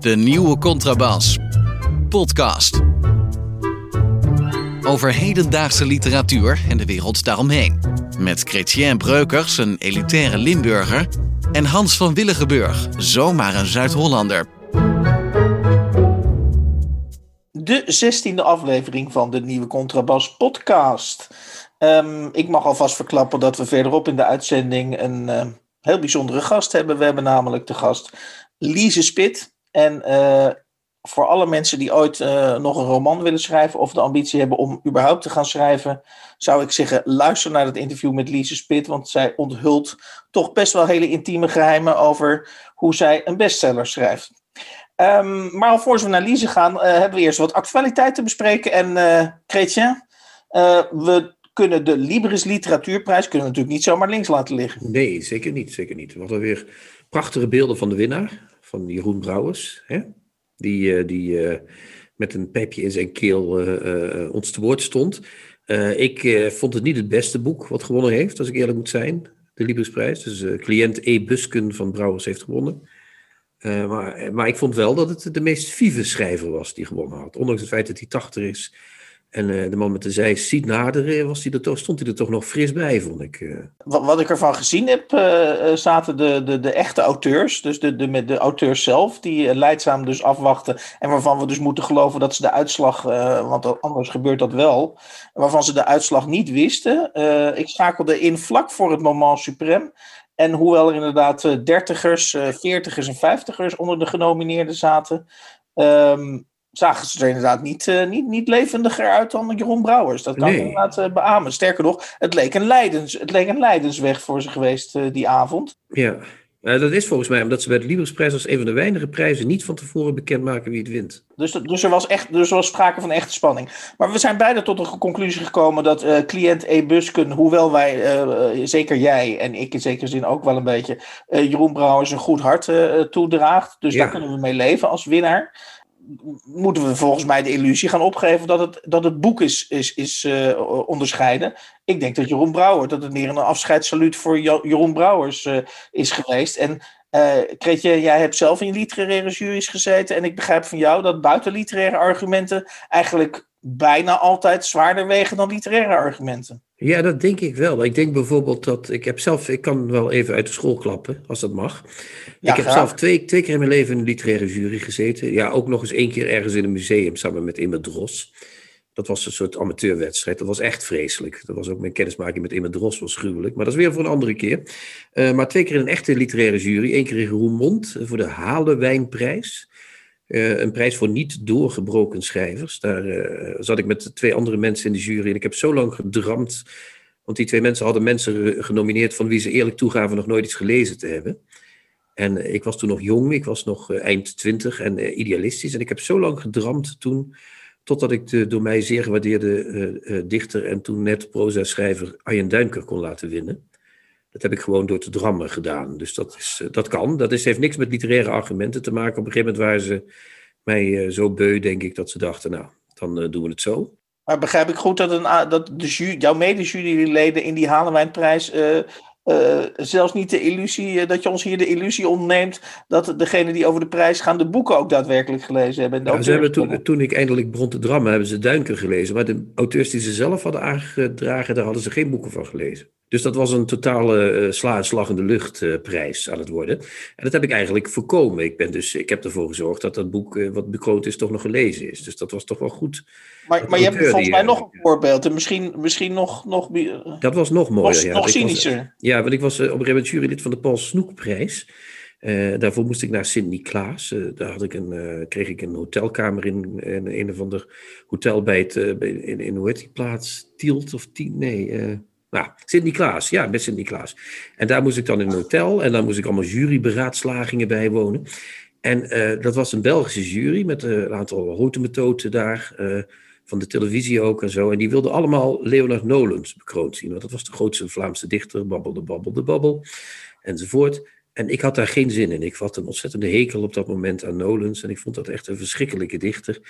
De nieuwe Contrabas. Podcast. Over hedendaagse literatuur en de wereld daaromheen. Met Chrétien Breukers, een elitaire Limburger. En Hans van Willigenburg, zomaar een Zuid-Hollander. De zestiende aflevering van de nieuwe Contrabas podcast. Ehm, ik mag alvast verklappen dat we verderop in de uitzending een uh, heel bijzondere gast hebben. We hebben namelijk de gast Lise Spit. En uh, voor alle mensen die ooit uh, nog een roman willen schrijven of de ambitie hebben om überhaupt te gaan schrijven, zou ik zeggen: luister naar het interview met Lise Spit, want zij onthult toch best wel hele intieme geheimen over hoe zij een bestseller schrijft. Um, maar alvorens we naar Lise gaan, uh, hebben we eerst wat actualiteit te bespreken. En uh, Chrétien, we kunnen de Libris Literatuurprijs kunnen natuurlijk niet zomaar links laten liggen. Nee, zeker niet. Zeker niet. We hadden weer prachtige beelden van de winnaar, van Jeroen Brouwers. Hè? Die, uh, die uh, met een pijpje in zijn keel uh, ons te woord stond. ik vond het niet het beste boek wat gewonnen heeft, als ik eerlijk moet zijn. De Librisprijs. Dus cliënt E. Busken van Brouwers heeft gewonnen. maar, maar ik vond wel dat het de meest vieve schrijver was die gewonnen had. Ondanks het feit dat hij 80 is en uh, de man met de zij ziet naderen, was die er toch, stond hij er toch nog fris bij, vond ik. Uh. Wat, wat, ik ervan gezien heb, zaten de, de, de echte auteurs, dus de, de, de auteurs zelf, die leidzaam dus afwachten. En waarvan we dus moeten geloven dat ze de uitslag, want anders gebeurt dat wel, waarvan ze de uitslag niet wisten. ik schakelde in vlak voor het moment suprême. En hoewel er inderdaad dertigers, veertigers en vijftigers onder de genomineerden zaten. Um, zagen ze er inderdaad niet, uh, niet, niet levendiger uit dan Jeroen Brouwers. Dat kan nee. ik inderdaad uh, beamen. Sterker nog, het leek een, leidens, het leek een leidensweg voor ze geweest uh, die avond. Ja, dat is volgens mij omdat ze bij de Librisprijs als een van de weinige prijzen niet van tevoren bekendmaken wie het wint. Dus, dus, er, was echt, dus er was sprake van echte spanning. Maar we zijn beide tot de conclusie gekomen dat uh, cliënt E. Busken, hoewel wij, uh, zeker jij en ik in zekere zin ook wel een beetje, uh, Jeroen Brouwers een goed hart toedraagt. Dus ja. daar kunnen we mee leven als winnaar moeten we volgens mij de illusie gaan opgeven dat het, dat het boek is, is, is uh, onderscheiden. Ik denk dat Jeroen Brouwer, dat het meer een afscheidssaluut voor Jeroen Brouwers uh, is geweest. En uh, Kretje, jij hebt zelf in literaire juries gezeten. En ik begrijp van jou dat buiten literaire argumenten eigenlijk bijna altijd zwaarder wegen dan literaire argumenten. Ja, dat denk ik wel. Ik denk bijvoorbeeld dat ik heb zelf, ik kan wel even uit de school klappen, als dat mag. Ja, ik heb graag. zelf twee, twee keer in mijn leven in een literaire jury gezeten. Ja, ook nog eens één keer ergens in een museum samen met Immer Dros. Dat was een soort amateurwedstrijd. Dat was echt vreselijk. Dat was ook mijn kennismaking met Immer Dros was gruwelijk. Maar dat is weer voor een andere keer. Uh, maar twee keer in een echte literaire jury. Eén keer in Roermond voor de Halenwijnprijs. Uh, een prijs voor niet doorgebroken schrijvers. Daar uh, zat ik met twee andere mensen in de jury en ik heb zo lang gedramd. Want die twee mensen hadden mensen genomineerd van wie ze eerlijk toegaven nog nooit iets gelezen te hebben. En ik was toen nog jong, ik was nog eind twintig en idealistisch. En ik heb zo lang gedramd toen, totdat ik de door mij zeer gewaardeerde dichter en toen net proza-schrijver Arjen Duinker kon laten winnen. Dat heb ik gewoon door te drammen gedaan. Dus dat, is, dat kan. Dat is, heeft niks met literaire argumenten te maken. Op een gegeven moment waren ze mij uh, zo beu, denk ik, dat ze dachten, nou, dan uh, doen we het zo. Maar begrijp ik goed dat, een, dat de jouw mede-juryleden in die Halenwijnprijs uh, uh, zelfs niet de illusie, dat je ons hier de illusie ontneemt dat degene die over de prijs gaan de boeken ook daadwerkelijk gelezen hebben. Ja, ze hebben toen, toen ik eindelijk begon te drammen, hebben ze Duinker gelezen. Maar de auteurs die ze zelf hadden aangedragen, daar hadden ze geen boeken van gelezen. Dus dat was een totale uh, sla en slag in de lucht uh, prijs aan het worden. En dat heb ik eigenlijk voorkomen. Ik, ben dus, ik heb ervoor gezorgd dat dat boek uh, wat bekroond is toch nog gelezen is. Dus dat was toch wel goed. Maar, maar je hebt volgens mij nog een voorbeeld. En misschien, misschien nog, nog... Dat was nog mooier. Nog, ja. nog cynischer. Was, ja, want ik was op een gegeven moment jurylid van de Paul Snoekprijs. Daarvoor moest ik naar Sint-Niklaas. Daar had ik een, kreeg ik een hotelkamer in, in een of ander hotel bij het, in, in, hoe heet die plaats? Tielt of Tien? Nee, nou, Sint-Niklaas, ja, met Sint-Niklaas. En daar moest ik dan in een hotel en dan moest ik allemaal juryberaadslagingen bijwonen. En uh, dat was een Belgische jury met uh, een aantal methoden daar, uh, van de televisie ook en zo. En die wilden allemaal Leonard Nolens bekroond zien, want dat was de grootste Vlaamse dichter, babbelde, babbelde, babbel, enzovoort. En ik had daar geen zin in. Ik had een ontzettende hekel op dat moment aan Nolens en ik vond dat echt een verschrikkelijke dichter.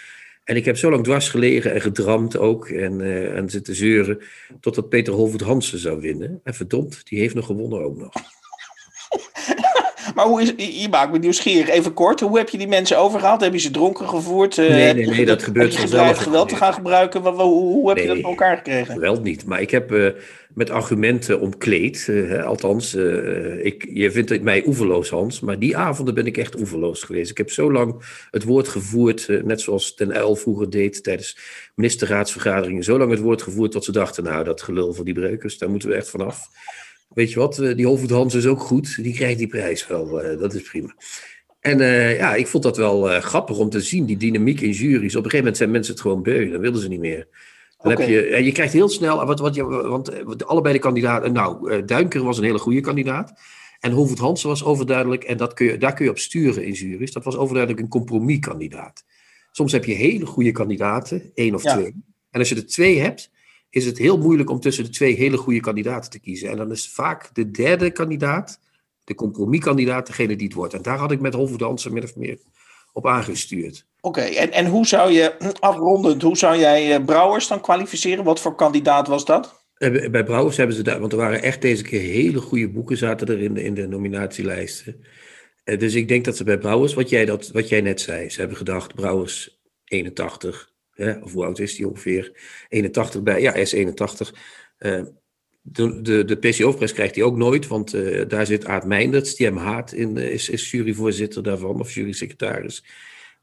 En ik heb zo lang dwars gelegen en gedramd ook en, uh, en zitten zeuren totdat Peter Holvoet Hansen zou winnen. En verdomd, die heeft nog gewonnen ook nog. Maar hoe is, je maakt me nieuwsgierig. Even kort, hoe heb je die mensen overgehaald? Heb je ze dronken gevoerd? Nee, nee, nee, dat gebeurt vanzelf. geweld te gaan gebruiken? Hoe, hoe heb je dat voor elkaar gekregen? Geweld niet, maar ik heb uh, met argumenten omkleed. Uh, althans, uh, ik, je vindt mij oeverloos, Hans. Maar die avonden ben ik echt oeverloos geweest. Ik heb zo lang het woord gevoerd, net zoals Den Uyl vroeger deed tijdens ministerraadsvergaderingen. Zo lang het woord gevoerd tot ze dachten, nou, dat gelul van die breukers, daar moeten we echt vanaf weet je wat, die Hoofd Hans is ook goed, die krijgt die prijs wel, dat is prima. En ja, ik vond dat wel grappig om te zien, die dynamiek in juries. Op een gegeven moment zijn mensen het gewoon beu, dan willen ze niet meer. Dan okay. heb je, en je krijgt heel snel, wat, wat je, want allebei de kandidaten, nou, Duinker was een hele goede kandidaat. En Hoofd Hansen was overduidelijk, en dat kun je, daar kun je op sturen in juries, dat was overduidelijk een compromiskandidaat. Soms heb je hele goede kandidaten, één of ja. twee. En als je er twee hebt, is het heel moeilijk om tussen de twee hele goede kandidaten te kiezen. En dan is vaak de derde kandidaat, de compromiskandidaat, degene die het wordt. En daar had ik met Dansen min of meer op aangestuurd. Oké, en, en hoe zou je, afrondend, hoe zou jij eh, Brouwers dan kwalificeren? Wat voor kandidaat was dat? Eh, bij Brouwers hebben ze daar, want er waren echt deze keer hele goede boeken zaten er in de, in de nominatielijsten. Eh, dus ik denk dat ze bij Brouwers, wat jij, dat, wat jij net zei, ze hebben gedacht, Brouwers 81, of hoe oud is hij ongeveer? 81 bij, ja, hij is 81. Uh, de, de, de PCO-prijs krijgt hij ook nooit, want uh, daar zit Aad Meijnderts, die hem haat, in, uh, is, is juryvoorzitter daarvan, of jurysecretaris.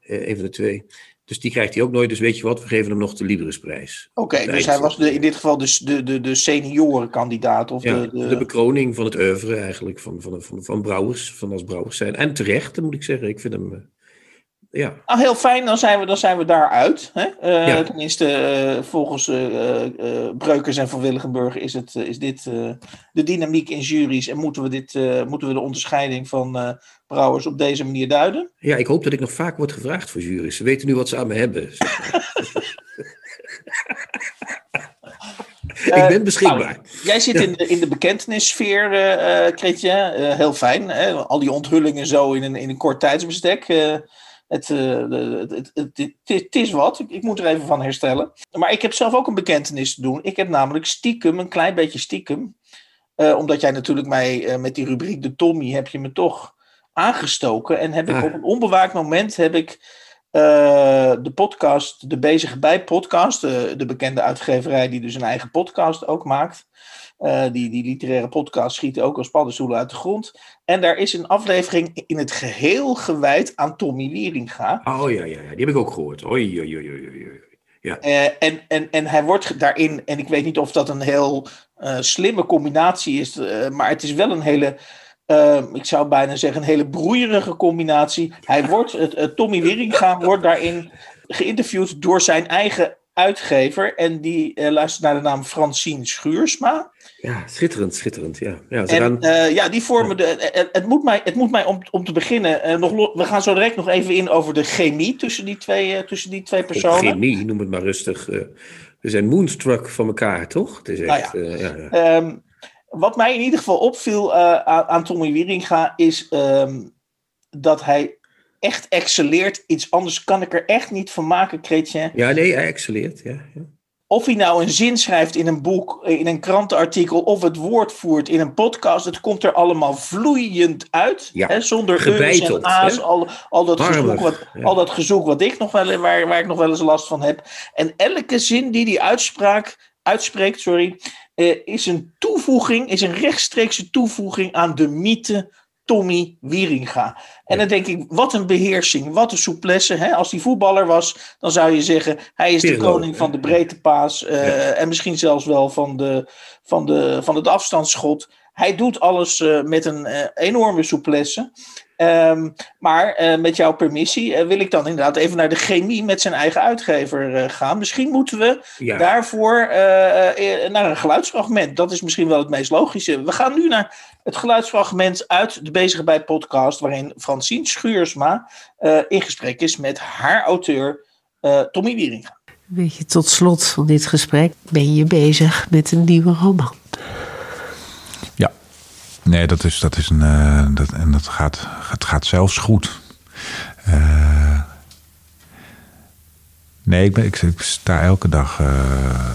Uh, een van de twee. Dus die krijgt hij ook nooit. Dus weet je wat, we geven hem nog de Librisprijs. Oké, okay, dus hij was de, in dit geval dus de, de, de seniorenkandidaat? Of ja, de, de... de bekroning van het oeuvre eigenlijk, van, van, van, van Brouwers, van als Brouwers zijn. En terecht, moet ik zeggen. Ik vind hem ja. Nou, heel fijn, dan zijn we, dan zijn we daaruit. Hè? Uh, ja. Tenminste, uh, volgens uh, Breukers en Van Willigenburg is, het, is dit de dynamiek in juries en moeten we, dit, moeten we de onderscheiding van brouwers op deze manier duiden? Ja, ik hoop dat ik nog vaak word gevraagd voor juries. Ze weten nu wat ze aan me hebben. ik ben beschikbaar. Nou, jij zit in de, in de bekentennissfeer, uh, Kretje. heel fijn. Hè? Al die onthullingen zo in een, in een kort tijdsbestek. Eh, het, het, het, het, is wat, ik, ik, moet er even van herstellen. Maar ik heb zelf ook een bekentenis te doen. Ik heb namelijk stiekem, een klein beetje stiekem, uh, omdat jij natuurlijk mij uh, met die rubriek de Tommy heb je me toch aangestoken. En heb ik ah. op een onbewaakt moment heb ik de podcast, de Bezige Bij podcast, de bekende uitgeverij die dus een eigen podcast ook maakt. Uh, die, die literaire podcast schieten ook als paddenstoelen uit de grond. En daar is een aflevering in het geheel gewijd aan Tommy Wieringa. Oh ja, ja, ja. die heb ik ook gehoord. Oei, oei, oei, oei. Ja. Uh, en, en, en hij wordt daarin, en ik weet niet of dat een heel uh, slimme combinatie is, maar het is wel een hele, ik zou bijna zeggen, een hele broeierige combinatie. Hij wordt, Tommy Wieringa wordt daarin geïnterviewd door zijn eigen uitgever. En die uh, luistert naar de naam Francine Schuursma. Ja, schitterend, schitterend. Ja, ja, ze en, gaan... uh, ja die vormen de. Het, eh, het, moet mij, het moet mij om, om te beginnen. Nog, we gaan zo direct nog even in over de chemie tussen die twee, tussen die twee personen. chemie, noem het maar rustig. we zijn moonstruck van elkaar, toch? Het is echt, nou ja. ja, ja. Um, wat mij in ieder geval opviel aan, aan Tommy Wieringa is um, dat hij echt excelleert. Iets anders kan ik er echt niet van maken, Chrétien. Ja, nee, hij excelleert. Ja, ja. Of hij nou een zin schrijft in een boek, in een krantenartikel, of het woord voert in een podcast, het komt er allemaal vloeiend uit. Ja, hè, zonder en a's, al, al, dat gezoek wat, al dat gezoek wat ik nog wel, waar, waar ik nog wel eens last van heb. En elke zin die hij uitspraak, uitspreekt, sorry, eh, is een toevoeging, is een rechtstreekse toevoeging aan de mythe Tommy Wieringa. En dan denk ik, wat een beheersing, wat een souplesse. Hè? Als hij voetballer was, dan zou je zeggen, hij is de koning van de breedtepaas. Uh, En misschien zelfs wel van, de, van, de, van het afstandsschot. Hij doet alles uh, met een uh, enorme souplesse. Um, maar uh, met jouw permissie uh, wil ik dan inderdaad even naar de chemie met zijn eigen uitgever uh, gaan. Misschien moeten we ja. daarvoor naar een geluidsfragment. Dat is misschien wel het meest logische. We gaan nu naar het geluidsfragment uit de Bezige bij podcast, waarin Francine Schuursma in gesprek is met haar auteur Tommy Wieringa. Weet je, tot slot van dit gesprek ben je bezig met een nieuwe roman. Nee, dat is, dat is een. Uh, dat, en dat gaat, het gaat zelfs goed. Uh, Nee, ik, ben, ik, sta elke dag uh,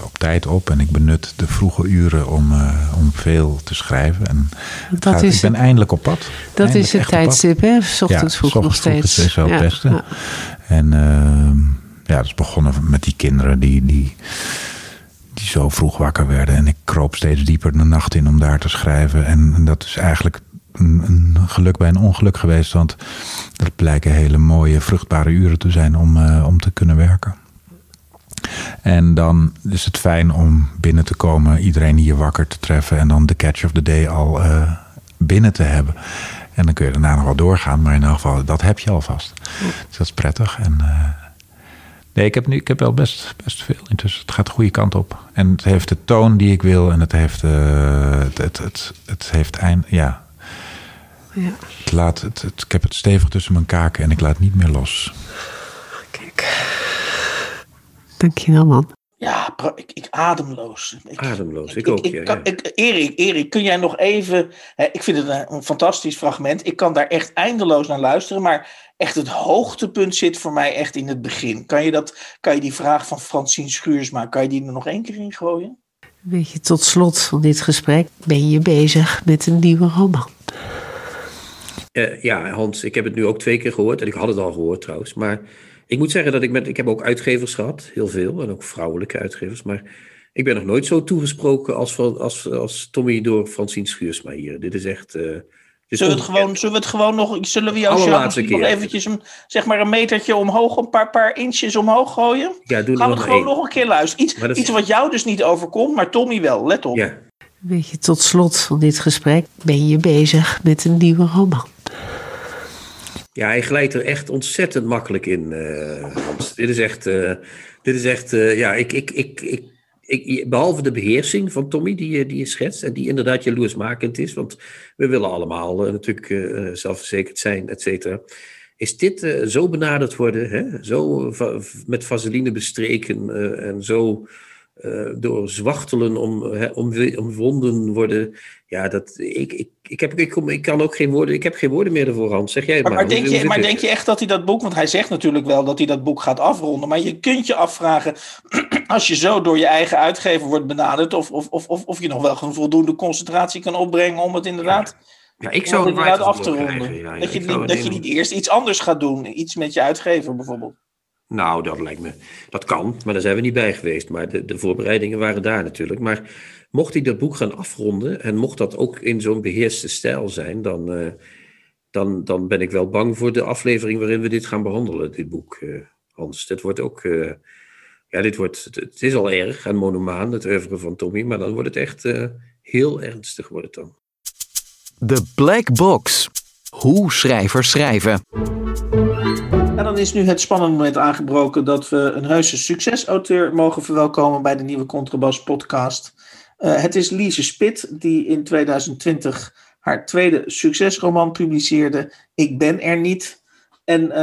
op tijd op en ik benut de vroege uren om, om veel te schrijven. En dat gaat, is ik ben het, eindelijk op pad. Dat eindelijk is het tijdstip, hè? S ochtends ja, vroeg nog steeds. is wel het beste. Ja. En uh, ja, dat is begonnen met die kinderen die, die, die zo vroeg wakker werden. En ik kroop steeds dieper de nacht in om daar te schrijven. En, en dat is eigenlijk een, een, geluk bij een ongeluk geweest. Want dat blijken hele mooie, vruchtbare uren te zijn om, uh, om te kunnen werken. En dan is het fijn om binnen te komen, iedereen hier wakker te treffen en dan de catch of the day al uh, binnen te hebben. En dan kun je daarna nog wel doorgaan, maar in elk geval, dat heb je alvast. Dus dat is prettig. En, uh, nee, ik heb, nu, ik heb wel best, best veel intussen. Het gaat de goede kant op. En het heeft de toon die ik wil en het heeft, uh, het, het, het, het, heeft eind, ja. ja. Het laat, het, het, ik heb het stevig tussen mijn kaken en ik laat niet meer los. Kijk. Dankjewel, man. Ja, ik, ik ademloos. Ik, ademloos, ik, ik ook. Ik, ja. Erik, Erik, kun jij nog even. Hè, ik vind het een, een, fantastisch fragment. Ik kan daar echt eindeloos naar luisteren. Maar echt het hoogtepunt zit voor mij echt in het begin. Kan je, dat, kan je die vraag van Francine Schuursma, kan je die er nog één keer in gooien? Weet je, tot slot van dit gesprek ben je bezig met een nieuwe roman. Uh, ja, Hans, ik heb het nu ook twee keer gehoord. En ik had het al gehoord trouwens. Maar ik moet zeggen dat ik met. Ik heb ook uitgevers gehad, heel veel. En ook vrouwelijke uitgevers. Maar ik ben nog nooit zo toegesproken als, als, als Tommy door Francine Schuursma hier. Dit is echt. Uh, zullen, we het gewoon, zullen we het gewoon nog. Zullen we jou nog eventjes een, zeg maar een metertje omhoog, een paar, paar inches omhoog gooien? Ja, doe Gaan we nog gewoon één. nog een keer luisteren. Iets, iets wat jou dus niet overkomt, maar Tommy wel. Let op. Ja, Weet je, tot slot van dit gesprek ben je bezig met een nieuwe roman. Ja, hij glijdt er echt ontzettend makkelijk in, eh, Hans. Dit is echt, eh, dit is echt uh, ja, ik, ik, ik, ik, ik, behalve de beheersing van Tommy, die, je- die je schetst, en die inderdaad jaloersmakend is, want we willen allemaal eh, natuurlijk eh, zelfverzekerd zijn, et cetera. Is dit eh, zo benaderd worden, hè? zo met vaseline bestreken eh, en zo eh, door zwachtelen om, om, omwonden worden. Ja, dat, ik, ik, ik, heb, ik, ik kan ook geen woorden, ik heb geen woorden meer ervoor, Hans. Zeg jij het Maar, maar. denk je, maar denk je echt dat hij dat boek, want hij zegt natuurlijk wel dat hij dat boek gaat afronden, maar je kunt je afvragen, als je zo door je eigen uitgever wordt benaderd, of, of, of, of, of je nog wel een voldoende concentratie kan opbrengen om het inderdaad, Ja, ik zou het inderdaad af te ronden. krijgen, ja, ja, dat, je, niet, dat je niet eerst iets anders gaat doen, iets met je uitgever bijvoorbeeld. Nou, dat lijkt me. Dat kan, maar daar zijn we niet bij geweest. Maar de, de voorbereidingen waren daar natuurlijk. Maar mocht hij dat boek gaan afronden. en mocht dat ook in zo'n beheerste stijl zijn. dan, eh, dan, dan ben ik wel bang voor de aflevering waarin we dit gaan behandelen, dit boek, eh, Hans. Dit wordt ook. eh, ja, dit wordt. Het is al erg en monomaan, het oeuvre van Tommy. maar dan wordt het echt heel ernstig. Wordt het dan. De Black Box. Hoe schrijvers schrijven. Dan is nu het spannende moment aangebroken dat we een heuse succesauteur mogen verwelkomen bij de nieuwe Contrabas podcast. Eh, het is Lise Spit die in 2020 haar tweede succesroman publiceerde, Ik ben er niet. En eh,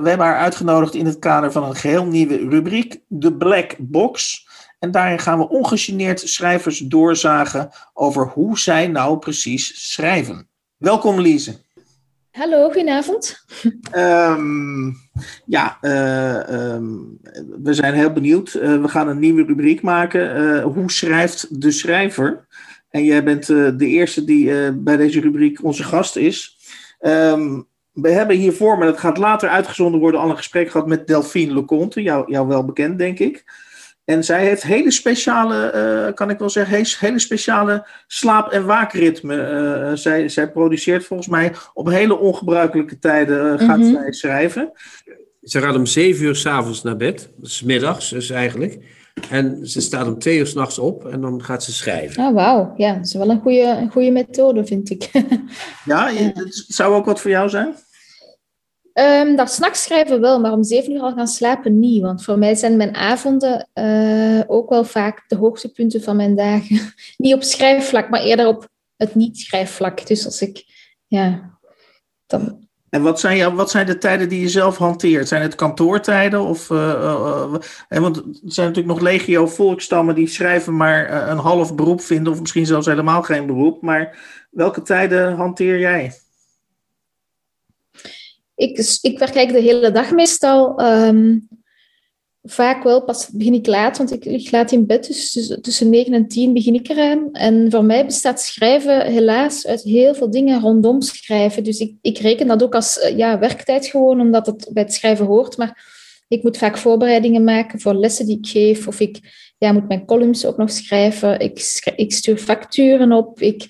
we hebben haar uitgenodigd in het kader van een geheel nieuwe rubriek, de Black Box. En daarin gaan we ongegeneerd schrijvers doorzagen over hoe zij nou precies schrijven. Welkom Lise. Hallo, goedenavond. Ehm, ja, eh, ehm, we zijn heel benieuwd. Eh, we gaan een nieuwe rubriek maken. Eh, hoe schrijft de schrijver? En jij bent de eerste die bij deze rubriek onze gast is. Ehm, we hebben hiervoor, maar dat gaat later uitgezonden worden, al een gesprek gehad met Delphine Leconte, jou, jou wel bekend, denk ik. En zij heeft hele speciale, eh, kan ik wel zeggen, he- hele speciale slaap- en waakritme. Eh, zij, zij produceert volgens mij op hele ongebruikelijke tijden eh, gaat Mhm. zij schrijven. Ze gaat om zeven uur s'avonds naar bed. Dat is middags, dus eigenlijk. En ze staat om twee uur s'nachts op en dan gaat ze schrijven. Ah, wauw. Ja, dat is wel een goede, een goede methode, vind ik. Ja, het zou ook wat voor jou zijn? Ehm dat s'nachts schrijven wel, maar om zeven uur al gaan slapen niet. Want voor mij zijn mijn avonden eh, ook wel vaak de hoogtepunten van mijn dagen. niet op schrijfvlak, maar eerder op het niet-schrijfvlak. Dus als ik, ja, dan... En wat zijn, wat zijn de tijden die je zelf hanteert? Zijn het kantoortijden? Of, eh, eh, want er zijn natuurlijk nog legio volkstammen die schrijven maar een half beroep vinden, of misschien zelfs helemaal geen beroep. Maar welke tijden hanteer jij? Ik, ik werk eigenlijk de hele dag meestal. Ehm, vaak wel, pas begin ik laat, want ik lig laat in bed, dus tussen 9 en 10 begin ik eraan. En voor mij bestaat schrijven helaas uit heel veel dingen rondom schrijven. Dus ik, ik reken dat ook als eh, ja, werktijd gewoon, omdat het bij het schrijven hoort. Maar ik moet vaak voorbereidingen maken voor lessen die ik geef, of ik ja, moet mijn columns ook nog schrijven. Ik, ik stuur facturen op. Ik,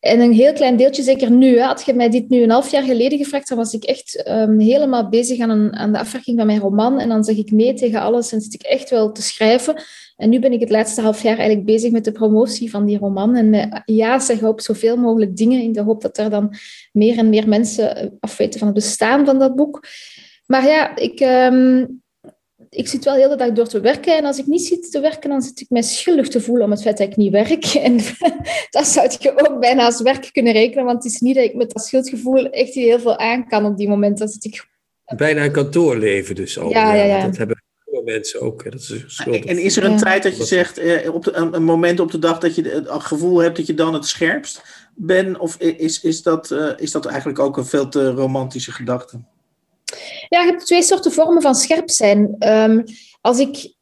en een heel klein deeltje, zeker nu. Hè, had je mij dit nu een half jaar geleden gevraagd, dan was ik echt um, helemaal bezig aan, een, aan de afwerking van mijn roman. En dan zeg ik nee tegen alles en zit ik echt wel te schrijven. En nu ben ik het laatste half jaar eigenlijk bezig met de promotie van die roman. En ja zeggen op zoveel mogelijk dingen in de hoop dat er dan meer en meer mensen afweten van het bestaan van dat boek. Maar ja, ik, um, ik zit wel de hele dag door te werken. En als ik niet zit te werken, dan zit ik mij schuldig te voelen om het feit dat ik niet werk. En dat zou je ook bijna als werk kunnen rekenen. Want het is niet dat ik met dat schuldgevoel echt heel veel aan kan op die moment. Dan zit ik... Bijna een kantoorleven dus al. Ja, ja, ja. Dat hebben veel mensen ook. Dat is en is er een tijd dat je zegt, eh, op de, een, moment op de dag dat je het gevoel hebt dat je dan het scherpst bent? Of is, is, dat, uh, is dat eigenlijk ook een veel te romantische gedachte? Ja, je hebt twee soorten vormen van scherp zijn. Um, als ik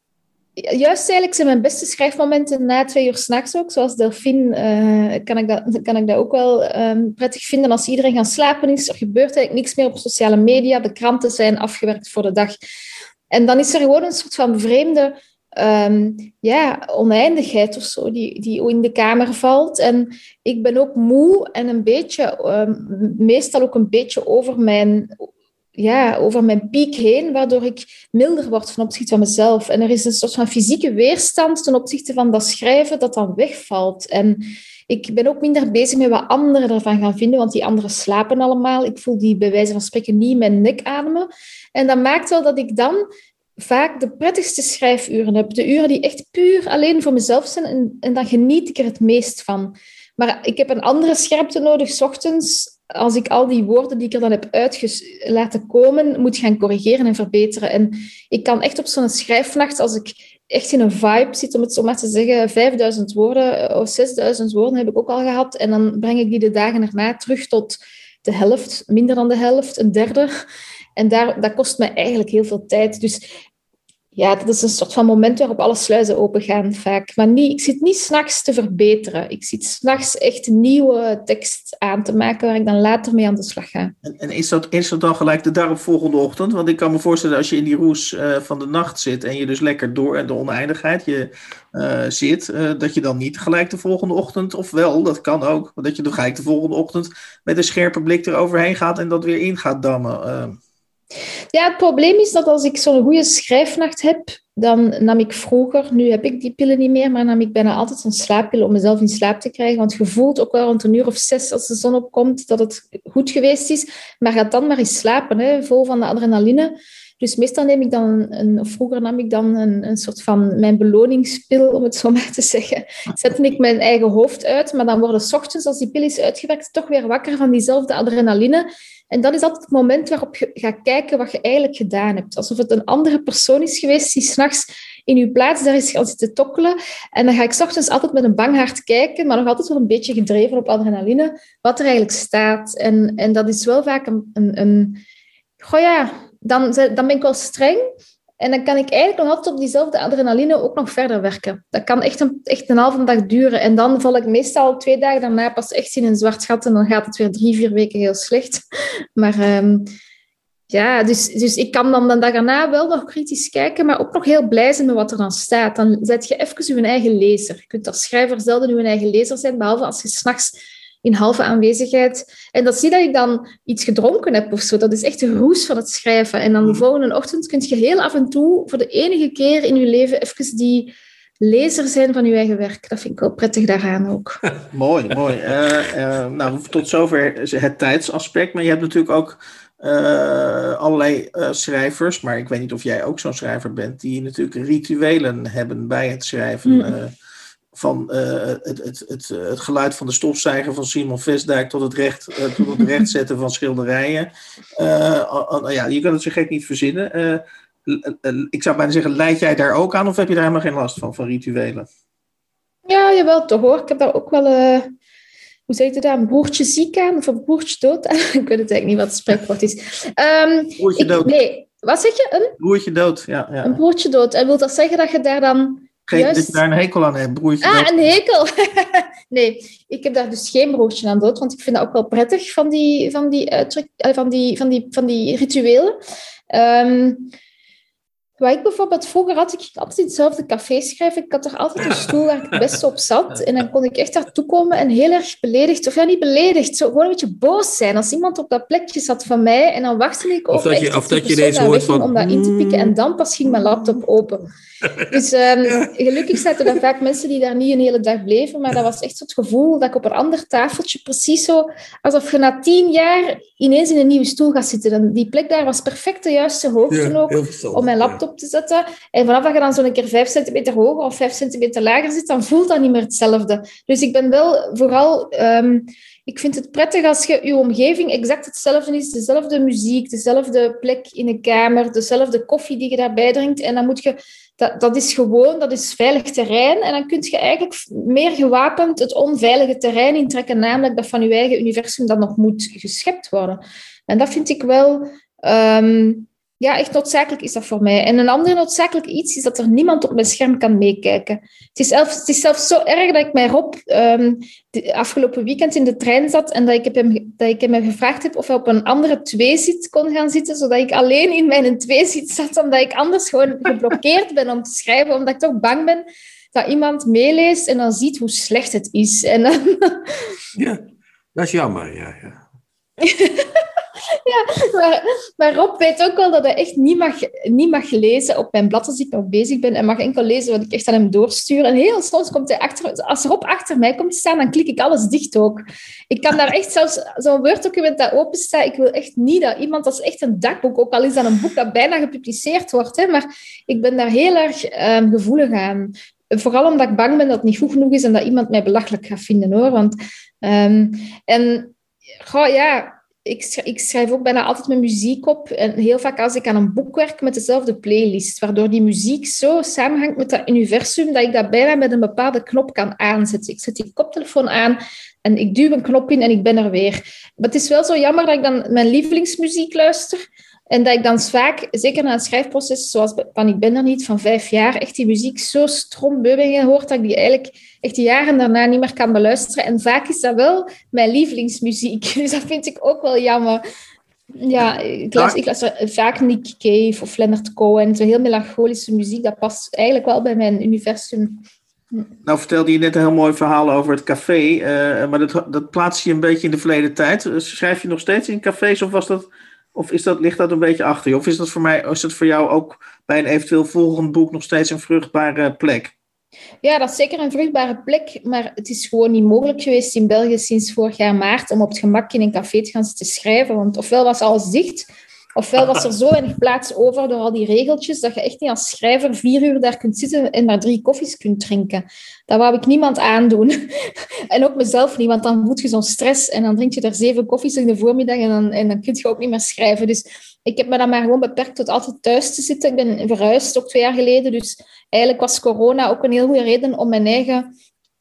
juist eigenlijk zijn mijn beste schrijfmomenten na twee uur s'nachts ook. Zoals Delphine uh, kan, ik dat, kan ik dat ook wel um, prettig vinden. Als iedereen gaan slapen is, er gebeurt eigenlijk niks meer op sociale media. De kranten zijn afgewerkt voor de dag. En dan is er gewoon een soort van vreemde um, ja, oneindigheid of zo die, die in de kamer valt. En ik ben ook moe en een beetje, meestal ook een beetje over mijn ja, over mijn piek heen, waardoor ik milder word ten opzichte van mezelf. En er is een soort van fysieke weerstand ten opzichte van dat schrijven dat dan wegvalt. En ik ben ook minder bezig met wat anderen ervan gaan vinden, want die anderen slapen allemaal. Ik voel die bij wijze van spreken niet mijn nek ademen. En dat maakt wel dat ik dan vaak de prettigste schrijfuren heb. De uren die echt puur alleen voor mezelf zijn en, en dan geniet ik er het meest van. Maar ik heb een andere scherpte nodig, s ochtends, als ik al die woorden die ik er dan heb uit laten komen, moet gaan corrigeren en verbeteren. En ik kan echt op zo'n schrijfnacht, als ik echt in een vibe zit, om het zo maar te zeggen, 5000 woorden eh, of 6000 woorden heb ik ook al gehad. En dan breng ik die de dagen erna terug tot de helft, minder dan de helft, een derde. En daar, dat kost me eigenlijk heel veel tijd. Dus ja, dat is een soort van moment waarop alle sluizen open gaan vaak. Maar niet, ik zit niet s'nachts te verbeteren. Ik zit s'nachts echt nieuwe tekst aan te maken waar ik dan later mee aan de slag ga. En, en is, dat, is dat dan gelijk de daaropvolgende ochtend? Want ik kan me voorstellen als je in die roes uh, van de nacht zit en je dus lekker door en de oneindigheid je, uh, zit, uh, dat je dan niet gelijk de volgende ochtend, of wel, dat kan ook, dat je dan gelijk de volgende ochtend met een scherpe blik eroverheen gaat en dat weer in gaat dammen. Ja, het probleem is dat als ik zo'n goede schrijfnacht heb, dan nam ik vroeger, nu heb ik die pillen niet meer, maar nam ik bijna altijd een slaappil om mezelf in slaap te krijgen. Want je voelt ook wel rond een uur of zes als de zon opkomt dat het goed geweest is. Maar ga dan maar eens slapen, hè, vol van de adrenaline. Dus meestal neem ik dan, een, of vroeger nam ik dan een, een soort van mijn beloningspil, om het zo maar te zeggen. Zette ik mijn eigen hoofd uit, maar dan worden s ochtends, als die pil is uitgewerkt, toch weer wakker van diezelfde adrenaline. En dat is altijd het moment waarop je gaat kijken wat je eigenlijk gedaan hebt. Alsof het een andere persoon is geweest die s'nachts in uw plaats daar is gaan zitten tokkelen. En dan ga ik s ochtends altijd met een bang hart kijken, maar nog altijd wel een beetje gedreven op adrenaline, wat er eigenlijk staat. En, en dat is wel vaak een... een, een goh ja, dan, dan ben ik wel streng, en dan kan ik eigenlijk nog altijd op diezelfde adrenaline ook nog verder werken. Dat kan echt een, echt een halve dag duren. En dan val ik meestal twee dagen daarna pas echt in een zwart gat. En dan gaat het weer drie, vier weken heel slecht. Maar um, ja, dus, dus ik kan dan de dag erna wel nog kritisch kijken, maar ook nog heel blij zijn met wat er dan staat. Dan zet je even je eigen lezer. Je kunt als schrijver zelden je eigen lezer zijn, behalve als je s'nachts in halve aanwezigheid. En dat zie dat ik dan iets gedronken heb of zo. Dat is echt de roes van het schrijven. En dan de mhm. volgende ochtend kun je heel af en toe, voor de enige keer in je leven, even die lezer zijn van je eigen werk. Dat vind ik wel prettig daaraan ook. mooi, mooi. Uh, uh, nou, tot zover het tijdsaspect. Maar je hebt natuurlijk ook uh, allerlei schrijvers, maar ik weet niet of jij ook zo'n schrijver bent, die natuurlijk rituelen hebben bij het schrijven. Mm van uh, het, het, het, het, geluid van de stofzuiger van Simon Vestdijk tot het, recht, uh, tot het rechtzetten van schilderijen. Ja, je kan het zo gek niet verzinnen. ik zou bijna zeggen, leid jij daar ook aan of heb je daar helemaal geen last van, van rituelen? Ja, jawel, toch hoor. Ik heb daar ook wel, hoe zeg je dat, een broertje ziek aan of een broertje dood aan. ik weet het eigenlijk niet wat het spreekwoord is. Um, broertje dood. nee, Wat zeg je? Een? Broertje dood, ja. ja. Een broertje dood. En wil dat zeggen dat je daar dan juist... Dat je daar een hekel aan hebt, broertje Ah, een hekel. nee, ik heb daar dus geen broertje aan dood, want ik vind dat ook wel prettig van die, van die, uitdruk, eh, van die, van die, van die rituelen. Um, wat ik bijvoorbeeld vroeger had, ik altijd in hetzelfde café schrijven. Ik had er altijd een stoel waar ik het beste op zat. En dan kon ik echt daartoe komen en heel erg beledigd, of ja, niet beledigd, zo gewoon een beetje boos zijn als iemand op dat plekje zat van mij. En dan wachtte ik op of dat je, of dat je hoort van... om dat in te pikken. En dan pas ging mijn laptop open. Dus um, gelukkig zaten er vaak mensen die daar niet een hele dag bleven, maar dat was echt zo het gevoel dat ik op een ander tafeltje, precies zo, alsof je na tien jaar ineens in een nieuwe stoel gaat zitten. En die plek daar was perfect de juiste hoogte ook, om mijn laptop te zetten. En vanaf dat je dan zo'n keer vijf centimeter hoger of vijf centimeter lager zit, dan voelt dat niet meer hetzelfde. Dus ik ben wel vooral... Um, ik vind het prettig als je je omgeving exact hetzelfde is. Dezelfde muziek, dezelfde plek in de kamer, dezelfde koffie die je daarbij drinkt. En dan moet je dat, dat is gewoon, dat is veilig terrein. En dan kun je eigenlijk meer gewapend het onveilige terrein intrekken, namelijk dat van je eigen universum dat nog moet geschept worden. En dat vind ik wel um, ja, echt noodzakelijk is dat voor mij. En een ander noodzakelijk iets is dat er niemand op mijn scherm kan meekijken. Het is, zelfs, het is zelfs zo erg dat ik mij Rob um, de afgelopen weekend in de trein zat en dat ik, heb hem, dat ik hem gevraagd heb of hij op een andere tweezit kon gaan zitten, zodat ik alleen in mijn tweezit zat, omdat ik anders gewoon geblokkeerd ben om te schrijven, omdat ik toch bang ben dat iemand meeleest en dan ziet hoe slecht het is. En. Ja, dat is jammer, ja. ja. ja, maar, Rob weet ook wel dat hij echt niet mag, niet mag lezen op mijn blad als ik nog bezig ben. En mag enkel lezen wat ik echt aan hem doorstuur. En heel soms komt hij achter... Als Rob achter mij komt staan, dan klik ik alles dicht ook. Ik kan daar echt zelfs zo'n Word-document dat open staat. Ik wil echt niet dat iemand... Dat is echt een dagboek, ook al is dat een boek dat bijna gepubliceerd wordt. Hè, maar ik ben daar heel erg um, gevoelig aan. Vooral omdat ik bang ben dat het niet goed genoeg is en dat iemand mij belachelijk gaat vinden, hoor. Want... Um, en... Goh, ja, ik, ik schrijf ook bijna altijd mijn muziek op. En heel vaak als ik aan een boek werk met dezelfde playlist, waardoor die muziek zo samenhangt met dat universum, dat ik dat bijna met een bepaalde knop kan aanzetten. Ik zet die koptelefoon aan en ik duw een knop in en ik ben er weer. Maar het is wel zo jammer dat ik dan mijn lievelingsmuziek luister. En dat ik dan vaak, zeker na het schrijfproces, zoals van Ik ben er niet, van vijf jaar, echt die muziek zo strombeubingen hoort, dat ik die eigenlijk echt jaren daarna niet meer kan beluisteren. En vaak is dat wel mijn lievelingsmuziek. Dus dat vind ik ook wel jammer. Ja, ik luister, ik luister vaak Nick Cave of Leonard Cohen. Zo heel melancholische muziek, dat past eigenlijk wel bij mijn universum. Nou vertelde je net een heel mooi verhaal over het café, uh, maar dat, dat plaats je een beetje in de verleden tijd. Schrijf je nog steeds in cafés of was dat of is dat, ligt dat een beetje achter je? Of is dat voor mij, is dat voor jou ook bij een eventueel volgend boek nog steeds een vruchtbare plek? Ja, dat is zeker een vruchtbare plek, maar het is gewoon niet mogelijk geweest in België sinds vorig jaar maart om op het gemak in een café te gaan zitten schrijven. Want ofwel was alles dicht, Ofwel was er zo weinig plaats over door al die regeltjes dat je echt niet als schrijver vier uur daar kunt zitten en maar drie koffies kunt drinken. Dat wou ik niemand aandoen. en ook mezelf niet, want dan voelt je zo'n stress en dan drink je er zeven koffies in de voormiddag en dan, en dan kun je ook niet meer schrijven. Dus ik heb me dan maar gewoon beperkt tot altijd thuis te zitten. Ik ben verhuisd ook twee jaar geleden, dus eigenlijk was corona ook een heel goede reden om mijn eigen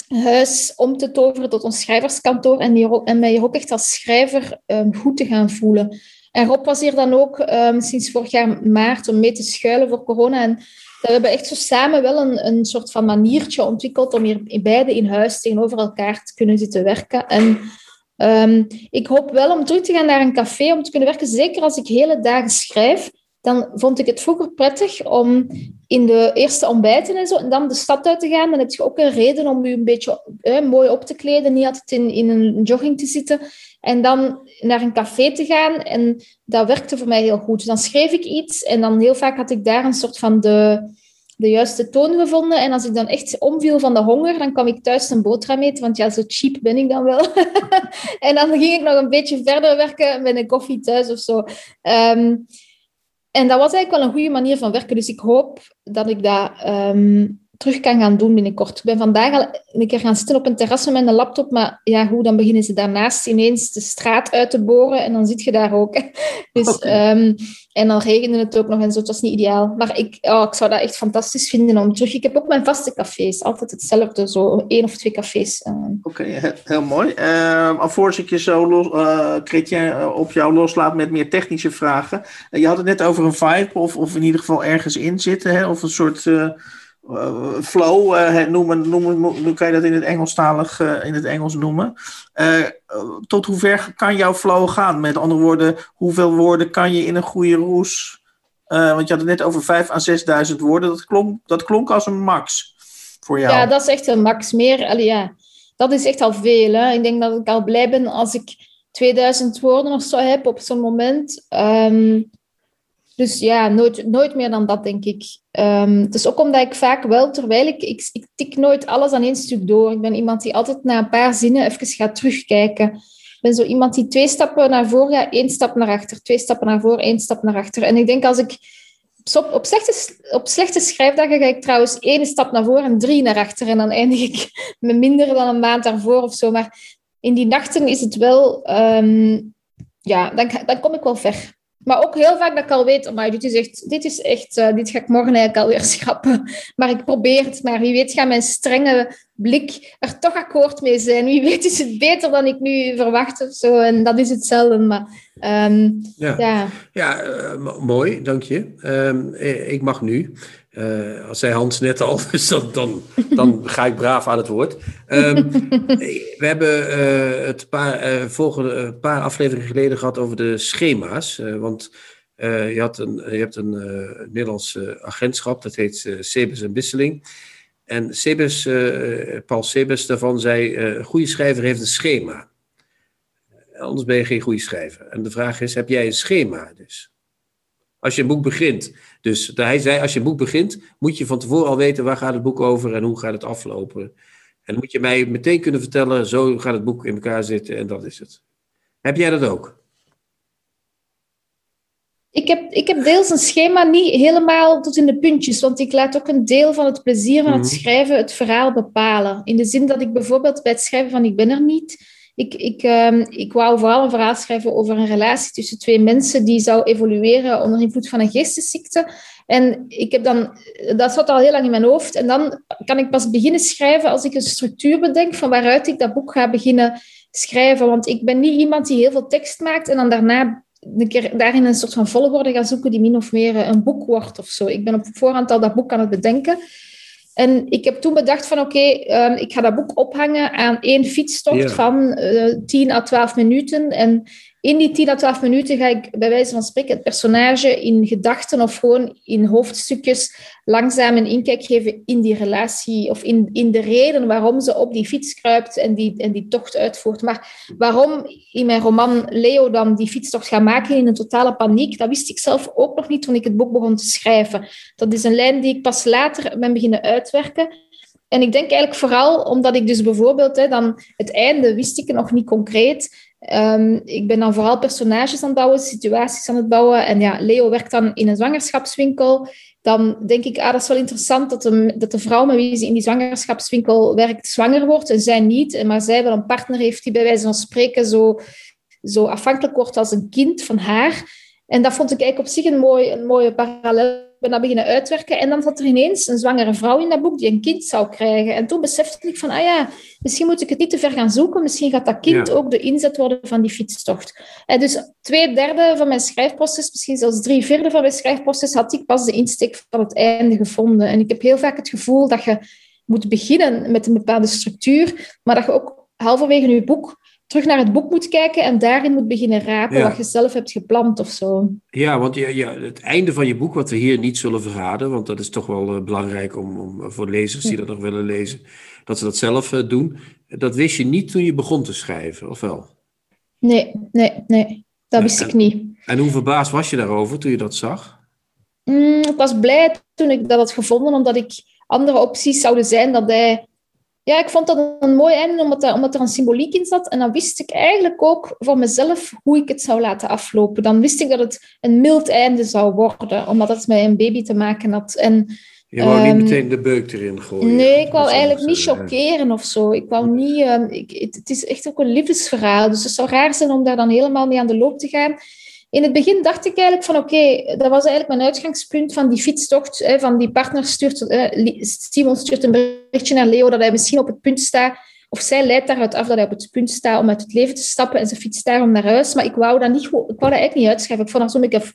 huis om te toveren tot een schrijverskantoor en, die, en mij hier ook echt als schrijver um, goed te gaan voelen. En Rob was hier dan ook um, sinds vorig jaar maart om mee te schuilen voor corona. En we hebben echt zo samen wel een, een soort van maniertje ontwikkeld om hier beide in huis tegenover elkaar te kunnen zitten werken. En um, ik hoop wel om terug te gaan naar een café om te kunnen werken. Zeker als ik hele dagen schrijf, dan vond ik het vroeger prettig om in de eerste ontbijten en zo, en dan de stad uit te gaan. Dan heb je ook een reden om je een beetje mooi op te kleden, niet altijd in, in een jogging te zitten. En dan naar een café te gaan. En dat werkte voor mij heel goed. Dan schreef ik iets en dan heel vaak had ik daar een soort van de, de juiste toon gevonden. En als ik dan echt omviel van de honger, dan kwam ik thuis een boterham eten. Want ja, zo cheap ben ik dan wel. en dan ging ik nog een beetje verder werken met een koffie thuis of zo. Um, en dat was eigenlijk wel een goede manier van werken. Dus ik hoop dat ik dat um, terug kan gaan doen binnenkort. Ik ben vandaag al een keer gaan zitten op een terras met mijn laptop, maar ja, hoe, dan beginnen ze daarnaast ineens de straat uit te boren en dan zit je daar ook. Dus, ehm, en dan regende het ook nog en zo, het was niet ideaal. Maar ik, oh, ik zou dat echt fantastisch vinden om terug... Ik heb ook mijn vaste cafés, altijd hetzelfde, zo één of twee cafés. Ehm. Oké, heel mooi. Uh, alvorens ik je zo los, uh, op jou loslaat met meer technische vragen. je had het net over een vibe, of, of in ieder geval ergens in zitten, hè? of een soort... Uh, flow uh, noemen, noemen, hoe kan je dat in het Engelstalig uh, in het Engels noemen? tot hoever kan jouw flow gaan? Met andere woorden, hoeveel woorden kan je in een goede roes? want je had het net over 5 à 6.000 woorden. Dat klonk, dat klonk als een max voor jou. Ja, dat is echt een max. Meer, allee, ja, dat is echt al veel. Hè. Ik denk dat ik al blij ben als ik 2000 woorden of zo heb op zo'n moment. Um, dus ja, nooit, nooit meer dan dat, denk ik. Um, het is ook omdat ik vaak wel, terwijl ik, ik, ik tik nooit alles aan één stuk door. Ik ben iemand die altijd na een paar zinnen even gaat terugkijken. Ik ben zo iemand die twee stappen naar voren gaat, één stap naar achter. Twee stappen naar voren, één stap naar achter. En ik denk als ik... Op, slechte, op slechte schrijfdagen ga ik trouwens één stap naar voren en drie naar achter. En dan eindig ik met minder dan een maand daarvoor of zo. Maar in die nachten is het wel... Um, ja, dan, dan kom ik wel ver. Maar ook heel vaak dat ik al weet, maar dit is echt, dit is echt, uh, dit ga ik morgen eigenlijk alweer schrappen. Maar ik probeer het, maar wie weet gaat mijn strenge blik er toch akkoord mee zijn. Wie weet is het beter dan ik nu verwacht of zo. En dat is hetzelfde, maar um, ja. Ja, ja uh, mooi, dank je. Um, ik mag nu. Uh, als zei Hans net al, dus dan, dan, dan ga ik braaf aan het woord. Um, we hebben uh, het paar, uh, volgende, paar afleveringen geleden gehad over de schema's. want je, had een, je hebt een Nederlands agentschap, dat heet Sebes en Wisseling. En Paul Sebes daarvan zei, een goede schrijver heeft een schema. Anders ben je geen goede schrijver. En de vraag is, heb jij een schema dus? Als je een boek begint. Dus hij zei, als je een boek begint, moet je van tevoren al weten waar gaat het boek over en hoe gaat het aflopen. En dan moet je mij meteen kunnen vertellen, zo gaat het boek in elkaar zitten en dat is het. Heb jij dat ook? Ik heb, ik heb deels een schema niet helemaal tot in de puntjes, want ik laat ook een deel van het plezier van het mhm. schrijven het verhaal bepalen. In de zin dat ik bijvoorbeeld bij het schrijven van Ik ben er niet ik, ik, um, ik wou vooral een verhaal schrijven over een relatie tussen twee mensen die zou evolueren onder invloed van een geestesziekte. En ik heb dan, dat zat al heel lang in mijn hoofd. En dan kan ik pas beginnen schrijven als ik een structuur bedenk van waaruit ik dat boek ga beginnen schrijven. Want ik ben niet iemand die heel veel tekst maakt en dan daarna een keer daarin een soort van volgorde gaat zoeken die min of meer een boek wordt of zo. Ik ben op voorhand al dat boek aan het bedenken. En ik heb toen bedacht van oké, ehm, ik ga dat boek ophangen aan één fietstocht van uh, eh, 10 à 12 minuten. En in die 10 à 12 minuten ga ik bij wijze van spreken het personage in gedachten of gewoon in hoofdstukjes langzaam een inkijk geven in die relatie of in, in de reden waarom ze op die fiets kruipt en die, en die tocht uitvoert. Maar waarom in mijn roman Leo dan die fietstocht gaat maken in een totale paniek, dat wist ik zelf ook nog niet toen ik het boek begon te schrijven. Dat is een lijn die ik pas later ben beginnen uitwerken. En ik denk eigenlijk vooral omdat ik dus bijvoorbeeld, hè, dan het einde wist ik nog niet concreet. Um, ik ben dan vooral personages aan het bouwen, situaties aan het bouwen. En ja, Leo werkt dan in een zwangerschapswinkel. Dan denk ik, ah, dat is wel interessant dat de, dat de vrouw met wie ze in die zwangerschapswinkel werkt zwanger wordt en zij niet. Maar zij wel een partner heeft die bij wijze van spreken zo, zo afhankelijk wordt als een kind van haar. En dat vond ik eigenlijk op zich een, mooi, een mooie parallel ben dat beginnen uitwerken. En dan zat er ineens een zwangere vrouw in dat boek die een kind zou krijgen. En toen besefte ik van, ah ja, misschien moet ik het niet te ver gaan zoeken. Misschien gaat dat kind ook de inzet worden van die fietstocht. En dus twee derde van mijn schrijfproces, misschien zelfs drie vierde van mijn schrijfproces, had ik pas de insteek van het einde gevonden. En ik heb heel vaak het gevoel dat je moet beginnen met een bepaalde structuur, maar dat je ook halverwege je boek terug naar het boek moet kijken en daarin moet beginnen rapen wat je zelf hebt gepland of zo. Ja, want ja, ja, het einde van je boek, wat we hier niet zullen verraden, want dat is toch wel uh, belangrijk om, om, voor lezers die dat nog willen lezen, dat ze dat zelf uh, doen. Dat wist je niet toen je begon te schrijven, of wel? Nee, nee, nee. Dat wist ik niet. En hoe verbaasd was je daarover toen je dat zag? Mm, ik was blij toen ik dat had gevonden, omdat ik andere opties zouden zijn dat hij ja, ik vond dat een mooi einde, omdat er, omdat er een symboliek in zat. En dan wist ik eigenlijk ook voor mezelf hoe ik het zou laten aflopen. Dan wist ik dat het een mild einde zou worden, omdat het met een baby te maken had. En Je wou niet Ehm, meteen de beuk erin gooien. Nee, ik wou eigenlijk niet eh, chockeren of zo. Ik wou niet... ehm, ik, het, het is echt ook een liefdesverhaal. Dus het zou raar zijn om daar dan helemaal mee aan de loop te gaan. In het begin dacht ik eigenlijk van oké, dat was eigenlijk mijn uitgangspunt van die fietstocht. Hè, van die partner stuurt... eh, Simon stuurt een berichtje naar Leo dat hij misschien op het punt staat... Of zij leidt daaruit af dat hij op het punt staat om uit het leven te stappen en ze fietst daarom naar huis. Maar ik wou dat, niet, ik wou dat eigenlijk niet uitschrijven. Ik vond dat zo'n beetje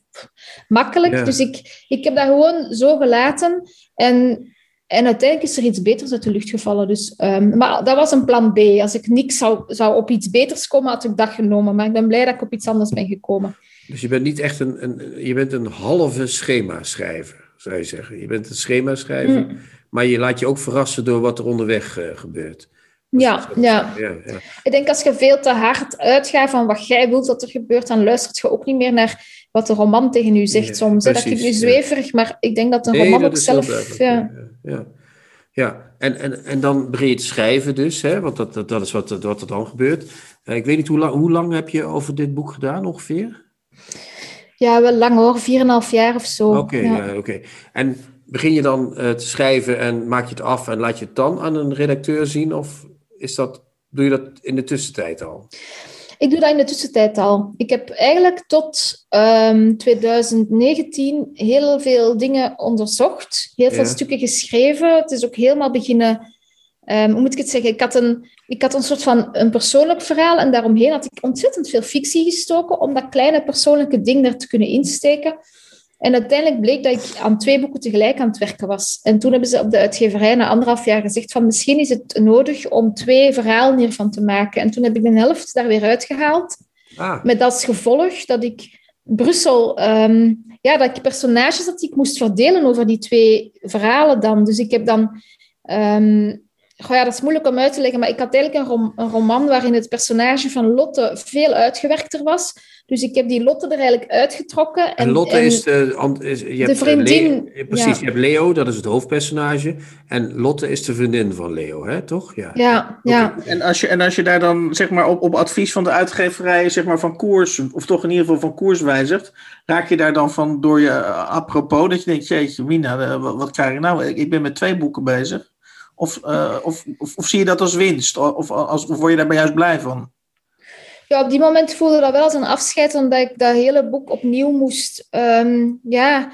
makkelijk. Ja. Dus ik, ik heb dat gewoon zo gelaten. En en uiteindelijk is er iets beters uit de lucht gevallen. Dus, ehm, maar dat was een plan B. Als ik niks zou, zou op iets beters komen, had ik dat genomen. Maar ik ben blij dat ik op iets anders ben gekomen. Dus je bent niet echt een, een, je bent een halve schema-schrijver, zou je zeggen. Je bent een schema-schrijver, Mm. maar je laat je ook verrassen door wat er onderweg eh, gebeurt. Dat Ja, ja. ja, ja. Ik denk als je veel te hard uitgaat van wat jij wilt dat er gebeurt, dan luistert je ook niet meer naar wat de roman tegen u zegt Ja, soms. hè. Dat precies, klinkt nu zweverig, maar ik denk dat een Nee, roman dat ook zelf... Ja, ja. ja. En, en, en dan begin je te schrijven dus, hè? want dat, dat, dat is wat, wat er dan gebeurt. Eh, ik weet niet, hoe lang, hoe lang heb je over dit boek gedaan ongeveer? Ja, wel lang hoor. 4,5 jaar of zo. Oké, ja. ja, oké. En begin je dan eh, te schrijven en maak je het af en laat je het dan aan een redacteur zien? Of is dat, doe je dat in de tussentijd al? Ik doe dat in de tussentijd al. Ik heb eigenlijk tot ehm, 2019 heel veel dingen onderzocht, heel veel Ja. stukken geschreven. Het is ook helemaal beginnen. Ehm, hoe moet ik het zeggen? Ik had, een, ik had een soort van een persoonlijk verhaal en daaromheen had ik ontzettend veel fictie gestoken om dat kleine persoonlijke ding er te kunnen insteken. En uiteindelijk bleek dat ik aan twee boeken tegelijk aan het werken was. En toen hebben ze op de uitgeverij na anderhalf jaar gezegd van misschien is het nodig om twee verhalen hiervan te maken. En toen heb ik de helft daar weer uitgehaald. Ah, Met als gevolg dat ik Brussel, ehm, ja, dat ik personages dat ik moest verdelen over die twee verhalen dan. Dus ik heb dan, ehm, goh ja, dat is moeilijk om uit te leggen, maar ik had eigenlijk een, rom- een roman waarin het personage van Lotte veel uitgewerkter was. Dus ik heb die Lotte er eigenlijk uitgetrokken. en Lotte is de... Is, je de hebt, eh, vriendin, Leo- precies, ja. je hebt Leo, dat is het hoofdpersonage. En Lotte is de vriendin van Leo, hè? toch? Ja. Ja, ja. En als je, en als je daar dan zeg maar, op, op advies van de uitgeverij zeg maar, van koers, of toch in ieder geval van koers wijzigt, raak je daar dan van door je eh, apropos dat je denkt, jeetje Mina, eh, wat, wat krijg ik nou? Ik ben met twee boeken bezig. Of, eh, of, of, of zie je dat als winst? Of, als, of word je daar juist blij van? Ja, op die moment voelde dat wel als een afscheid, omdat ik dat hele boek opnieuw moest. ehm, ja,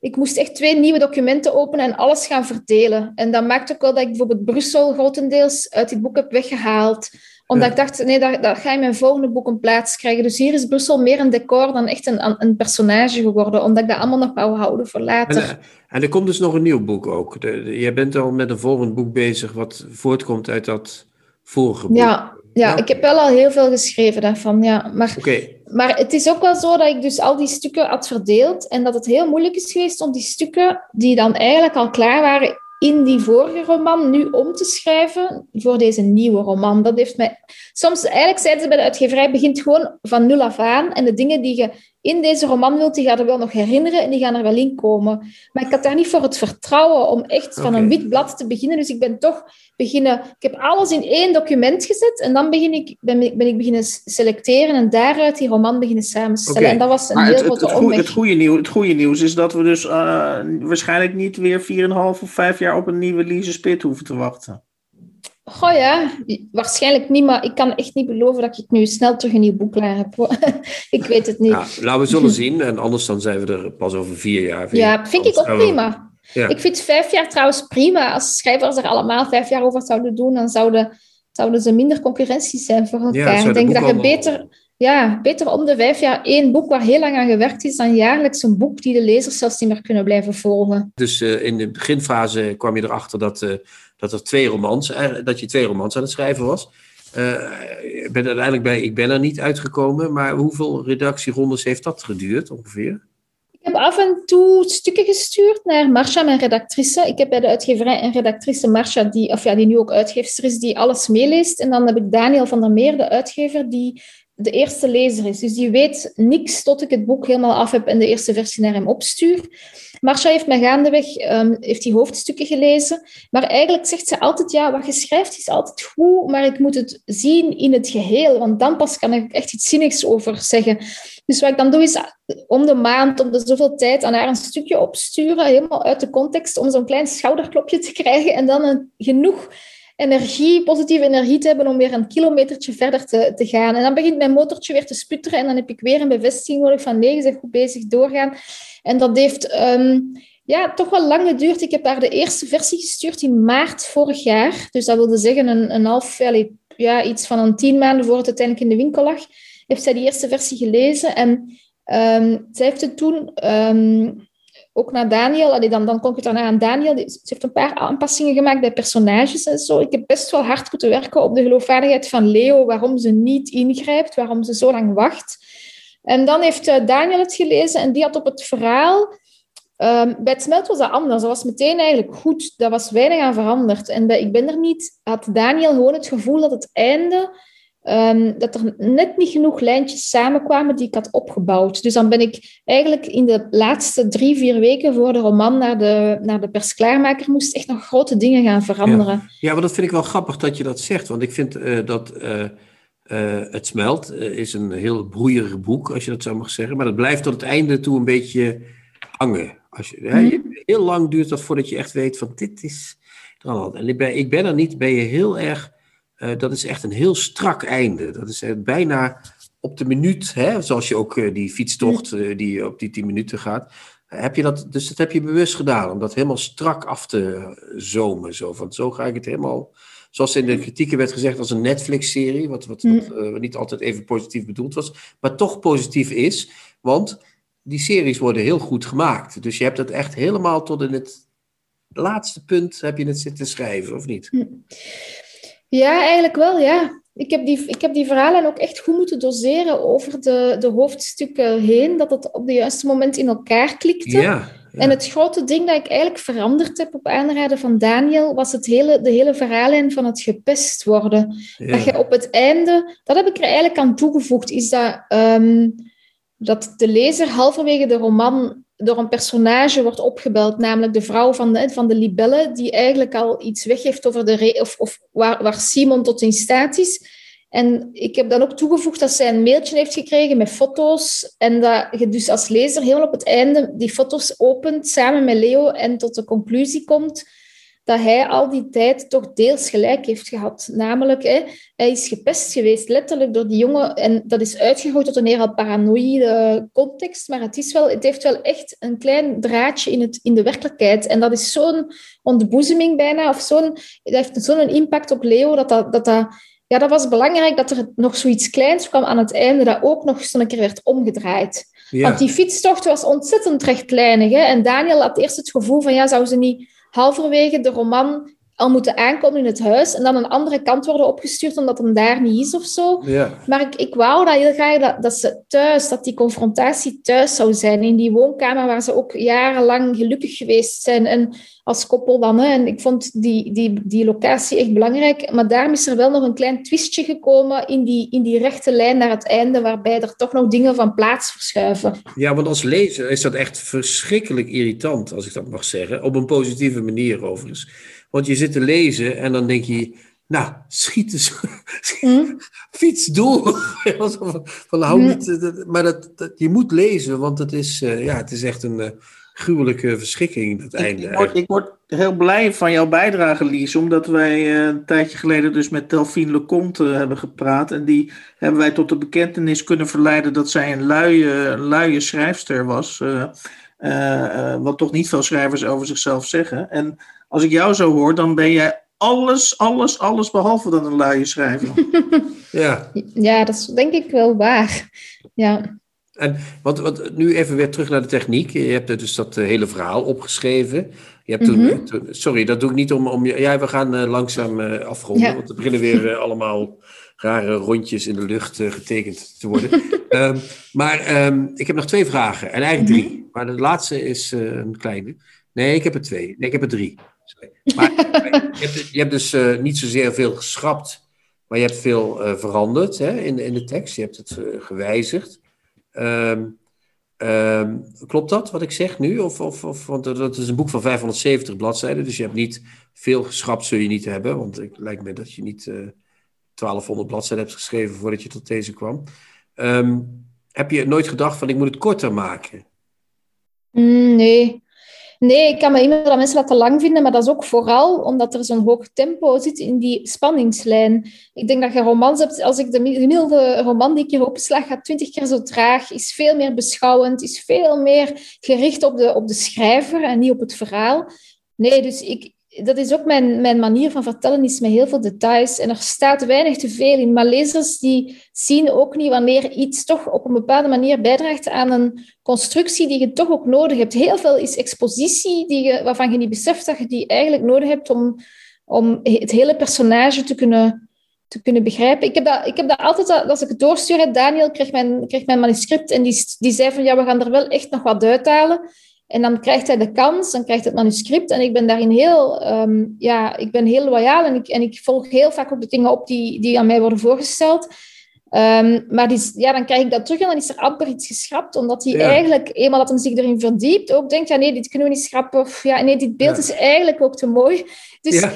ik moest echt twee nieuwe documenten openen en alles gaan verdelen. En dat maakt ook wel dat ik bijvoorbeeld Brussel grotendeels uit dit boek heb weggehaald. Omdat Ja. ik dacht, nee, dat, dat ga in mijn volgende boek een plaats krijgen. Dus hier is Brussel meer een decor dan echt een, een personage geworden. Omdat ik dat allemaal nog wou houden voor later. eh, en er komt dus nog een nieuw boek ook. De, de- jij bent al met een volgend boek bezig wat voortkomt uit dat vorige boek. ja, ja, ik heb wel al heel veel geschreven daarvan. Ja. Maar Maar het is ook wel zo dat ik dus al die stukken had verdeeld en dat het heel moeilijk is geweest om die stukken die dan eigenlijk al klaar waren in die vorige roman nu om te schrijven voor deze nieuwe roman. Dat heeft mij... Soms, eigenlijk zeiden ze bij de uitgeverij, begint gewoon van nul af aan en de dingen die je in deze roman wilt, die gaan er wel nog herinneren en die gaan er wel in komen. Maar ik had daar niet voor het vertrouwen om echt van een wit blad te beginnen, dus ik ben toch beginnen... Ik heb alles in één document gezet en dan begin ik, ben, ik- ben ik beginnen selecteren en daaruit die roman beginnen samenstellen. En dat was een Maar heel het, grote het, goeie, het, goede nieuws, het goede nieuws is dat we dus eh, waarschijnlijk niet weer 4,5 of 5 jaar op een nieuwe Lise Spit hoeven te wachten. Goh ja, waarschijnlijk niet, maar ik kan echt niet beloven dat ik nu snel terug een nieuw boek klaar heb. ik weet het niet. ja, nou, we zullen zien. En anders dan zijn we er pas over vier jaar. Ja, vind ik ook we- prima. Ja. Ik vind vijf jaar trouwens prima. Als schrijvers er allemaal vijf jaar over zouden doen, dan zouden, zouden ze minder concurrentie zijn voor elkaar. zou ik de denk dat je beter, ja, beter om de vijf jaar één boek waar heel lang aan gewerkt is, dan jaarlijks een boek die de lezers zelfs niet meer kunnen blijven volgen. Dus eh, in de beginfase kwam je erachter dat, eh, dat, er twee romans, dat je twee romans aan het schrijven was. Eh, je bent uiteindelijk bij Ik ben er niet uitgekomen. Maar hoeveel redactierondes heeft dat geduurd ongeveer? Ik heb af en toe stukken gestuurd naar Marcia, mijn redactrice. Ik heb bij de uitgeverij een redactrice, Marcia, die, of ja, die nu ook uitgeefster is, die alles meeleest. En dan heb ik Daniel van der Meer, de uitgever, die de eerste lezer is. Dus die weet niks tot ik het boek helemaal af heb en de eerste versie naar hem opstuur. Marcia heeft mij gaandeweg um, heeft die hoofdstukken gelezen. Maar eigenlijk zegt ze altijd, ja, wat je schrijft is altijd goed, maar ik moet het zien in het geheel, want dan pas kan ik echt iets zinnigs over zeggen. Dus wat ik dan doe, is om de maand, om de zoveel tijd aan haar een stukje opsturen, helemaal uit de context, om zo'n klein schouderklopje te krijgen en dan genoeg energie, positieve energie te hebben om weer een kilometertje verder te, te gaan. En dan begint mijn motortje weer te sputteren en dan heb ik weer een bevestiging nodig van nee, je bent goed bezig, doorgaan. En dat heeft ehm, ja, toch wel lang geduurd. Ik heb daar de eerste versie gestuurd in maart vorig jaar. Dus dat wilde zeggen een, een half, ja, iets van een tien maanden voor het uiteindelijk in de winkel lag, heeft zij die eerste versie gelezen. En um, zij heeft het toen ehm, ook naar Daniel, allee, dan, dan kom ik daarna aan Daniel, ze heeft een paar aanpassingen gemaakt bij personages en zo. Ik heb best wel hard moeten werken op de geloofwaardigheid van Leo, waarom ze niet ingrijpt, waarom ze zo lang wacht. En dan heeft uh, Daniel het gelezen en die had op het verhaal... Um, bij het smelt was dat anders. Dat was meteen eigenlijk goed. Dat was weinig aan veranderd. En bij Ik ben er niet had Daniel gewoon het gevoel dat het einde Ehm, dat er net niet genoeg lijntjes samenkwamen die ik had opgebouwd. Dus dan ben ik eigenlijk in de laatste drie, vier weken voor de roman naar de, naar de persklaarmaker moest echt nog grote dingen gaan veranderen. Ja, ja maar dat vind ik wel grappig dat je dat zegt. Want ik vind uh, dat uh, uh, Het Smelt is een heel broeierig boek, als je dat zo mag zeggen. Maar dat blijft tot het einde toe een beetje hangen. Als je, mm heel lang duurt dat voordat je echt weet van dit is... En ik ben, ik ben er niet, ben je heel erg uh, dat is echt een heel strak einde. Dat is uh, bijna op de minuut, hè, zoals je ook uh, die fietstocht die op die 10 minuten gaat. Heb je dat, dus dat heb je bewust gedaan, om dat helemaal strak af te zomen. Zo, van, zo ga ik het helemaal, zoals in de kritieken werd gezegd, als een Netflix-serie, wat, wat, wat niet altijd even positief bedoeld was, maar toch positief is. Want die series worden heel goed gemaakt. Dus je hebt het echt helemaal tot in het laatste punt heb je het zitten schrijven, of niet? Ja, eigenlijk wel, ja. Ik heb, die, ik heb die verhalen ook echt goed moeten doseren over de, de hoofdstukken heen, dat het op de juiste moment in elkaar klikte. Ja, En het grote ding dat ik eigenlijk veranderd heb op aanraden van Daniel, was het hele, de hele verhaallijn van het gepest worden. Dat je op het einde, dat heb ik er eigenlijk aan toegevoegd, is dat, um, dat de lezer halverwege de roman door een personage wordt opgebeld, namelijk de vrouw van de, van de libelle, die eigenlijk al iets weggeeft over de of, of waar, waar Simon tot in staat is. En ik heb dan ook toegevoegd dat zij een mailtje heeft gekregen met foto's. En dat je dus als lezer helemaal op het einde die foto's opent samen met Leo en tot de conclusie komt dat hij al die tijd toch deels gelijk heeft gehad. Namelijk, hè, hij is gepest geweest, letterlijk door die jongen. En dat is uitgegroeid tot een heel paranoïde context. Maar het, is wel, het heeft wel echt een klein draadje in, het, in de werkelijkheid. En dat is zo'n ontboezeming bijna. Of zo'n, dat heeft zo'n impact op Leo dat dat... dat, dat ja, dat was belangrijk dat er nog zoiets kleins kwam aan het einde, dat ook nog eens een keer werd omgedraaid. Want die fietstocht was ontzettend rechtlijnig. Hè? En Daniel had eerst het gevoel van, ja, zou ze niet halverwege de roman al moeten aankomen in het huis en dan een andere kant worden opgestuurd omdat hem daar niet is of zo. Ja. Maar ik, ik wou dat heel graag dat, dat ze thuis, dat die confrontatie thuis zou zijn, in die woonkamer waar ze ook jarenlang gelukkig geweest zijn en als koppel dan. Hè. En ik vond die, die, die locatie echt belangrijk, maar daarom is er wel nog een klein twistje gekomen in die, in die rechte lijn naar het einde, waarbij er toch nog dingen van plaats verschuiven. Ja, want als lezer is dat echt verschrikkelijk irritant, als ik dat mag zeggen, op een positieve manier overigens. Want je zit te lezen en dan denk je, nou, schiet eens, mm. fiets door. van, hou niet, eh, maar dat, dat, je moet lezen, want het is, uh, ja, het is echt een uh, gruwelijke verschikking, het einde. Ik word, ik word, heel blij van jouw bijdrage, Lies, omdat wij uh, een tijdje geleden dus met Delphine Leconte hebben gepraat. En die hebben wij tot de bekentenis kunnen verleiden dat zij een luie, luie schrijfster was. wat toch niet veel schrijvers over zichzelf zeggen. En als ik jou zo hoor, dan ben jij alles, alles, alles behalve dan een luie schrijver. ja. ja, dat is denk ik wel waar. Ja. En wat, wat, nu even weer terug naar de techniek. Je hebt dus dat eh, hele verhaal opgeschreven. Je hebt toen, mhm. toen, sorry, dat doe ik niet om. om ja, we gaan uh, langzaam uh, afronden. Want er beginnen weer allemaal rare rondjes in de lucht getekend te worden. um, maar um, ik heb nog twee vragen. En eigenlijk drie. Mhm. Maar de laatste is een kleine. Nee, ik heb er twee. Nee, ik heb er drie. Maar je, hebt, dus uh, niet zozeer veel geschrapt Maar je hebt veel uh, veranderd hè, in, in de tekst. Je hebt het uh, gewijzigd. Um, um, klopt dat wat ik zeg nu? Of, of, of, want dat is een boek van 570 bladzijden. Dus je hebt niet veel geschrapt, zul je niet hebben. Want het lijkt me dat je niet uh, 1200 bladzijden hebt geschreven voordat je tot deze kwam. Um, heb je nooit gedacht van ik moet het korter maken? Mm, nee. Nee, ik kan me immer dat mensen dat te lang vinden, maar dat is ook vooral omdat er zo'n hoog tempo zit in die spanningslijn. Ik denk dat je romans hebt, als ik de gemiddelde roman die ik hier opslag, gaat twintig keer zo traag, is veel meer beschouwend, is veel meer gericht op de, op de schrijver en niet op het verhaal. Nee, dus ik, dat is ook mijn, mijn manier van vertellen, is met heel veel details. En er staat weinig te veel in. Maar lezers die zien ook niet wanneer iets toch op een bepaalde manier bijdraagt aan een constructie die je toch ook nodig hebt. Heel veel is expositie die je, waarvan je niet beseft dat je die eigenlijk nodig hebt om, om het hele personage te kunnen, te kunnen begrijpen. Ik heb dat, ik heb dat altijd, als ik het doorstuur, Daniel kreeg mijn, mijn manuscript en die, die zei van ja, we gaan er wel echt nog wat uithalen. En dan krijgt hij de kans, dan krijgt het manuscript. En ik ben daarin heel, um, ja, ik ben heel loyaal en ik, en ik volg heel vaak ook de dingen op die, die aan mij worden voorgesteld. Um, maar die, ja, dan krijg ik dat terug en dan is er amper iets geschrapt, omdat hij eigenlijk, eenmaal dat hij zich erin verdiept, ook denkt, ja nee, dit kunnen we niet schrappen, of ja, nee, dit beeld is eigenlijk ook te mooi. Dus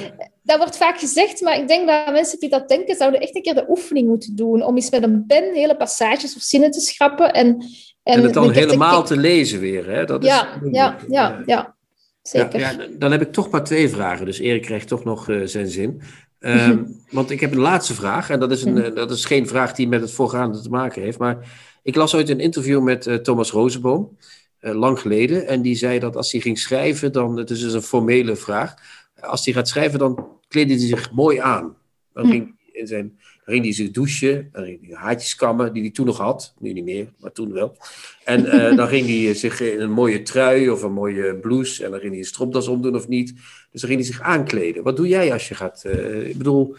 dat wordt vaak gezegd, maar ik denk dat mensen die dat denken, zouden echt een keer de oefening moeten doen, om eens met een pen hele passages of zinnen te schrappen en, en, het dan helemaal te lezen weer. Hè? Dat ja, is ja, ja, ja, zeker. Ja, dan heb ik toch maar twee vragen. Dus Erik krijgt toch nog uh, zijn zin. Um, want ik heb een laatste vraag. En dat is, een, uh, dat is geen vraag die met het voorgaande te maken heeft. Maar ik las ooit een interview met uh, Thomas Rozenboom. lang geleden. En die zei dat als hij ging schrijven, dan, het is dus een formele vraag. Als hij gaat schrijven, dan kleedde hij zich mooi aan. Dan ging hij in zijn ging hij zich douchen, dan ging hij haartjes kammen, die hij toen nog had. Nu niet meer, maar toen wel. En uh, dan ging hij zich in een mooie trui of een mooie blouse. En dan ging hij een stropdas omdoen of niet. Dus dan ging hij zich aankleden. Wat doe jij als je gaat... Uh, ik bedoel,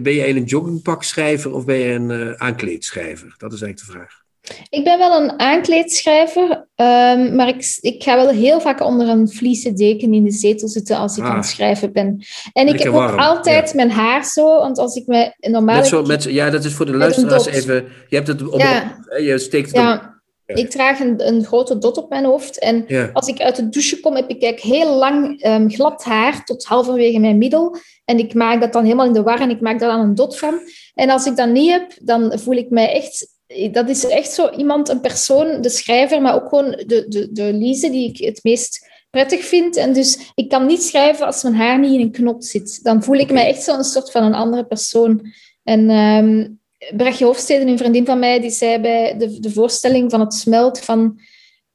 ben jij een joggingpak schrijver of ben je een aankleedschrijver? Dat is eigenlijk de vraag. Ik ben wel een aankleedschrijver, um, maar ik, ik ga wel heel vaak onder een vliezen deken in de zetel zitten als ik ah. aan het schrijven ben. En ik heb ook altijd mijn haar zo, want als ik me normaal... Met zo, met, ja, dat is voor de luisteraars even... Je hebt het op... Ja. je steekt het ja. Ik draag een, een, grote dot op mijn hoofd. En als ik uit de douche kom, heb ik eigenlijk heel lang um, glad haar tot halverwege mijn middel. En ik maak dat dan helemaal in de war en ik maak daar dan een dot van. En als ik dat niet heb, dan voel ik mij echt dat is echt zo iemand, een persoon, de schrijver, maar ook gewoon de, de, de Lise die ik het meest prettig vind. En dus ik kan niet schrijven als mijn haar niet in een knop zit. Dan voel ik me echt zo'n soort van een andere persoon. En um, Brechtje Hofstede, een vriendin van mij, die zei bij de, de voorstelling van het smelt van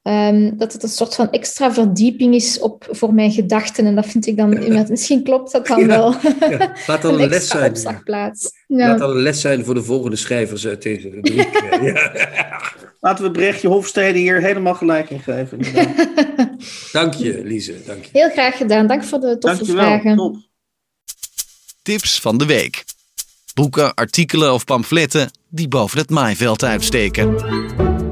Um, dat het een soort van extra verdieping is op, voor mijn gedachten. En dat vind ik dan, misschien klopt dat dan wel. Ja. Laat dat een, een les zijn. Ja. Laat dat een les zijn voor de volgende schrijvers uit deze rubriek. Laten we Brechtje Hofstede hier helemaal gelijk in geven. dank je, Lise. Dank je. Heel graag gedaan. Dank voor de toffe Dankjewel. vragen. Top. Tips van de week. Boeken, artikelen of pamfletten die boven het maaiveld uitsteken.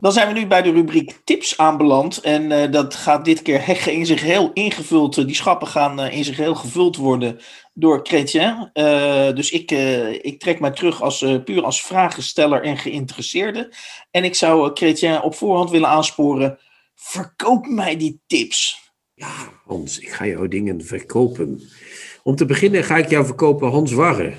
Dan zijn we nu bij de rubriek tips aanbeland. En uh, dat gaat dit keer in zich heel ingevuld. Uh, die schappen gaan uh, in zich heel gevuld worden door Chrétien. dus ik, ik trek mij terug als, puur als vragensteller en geïnteresseerde. En ik zou Chrétien op voorhand willen aansporen. Verkoop mij die tips. Ja, Hans, ik ga jouw dingen verkopen. Om te beginnen ga ik jou verkopen Hans Warre.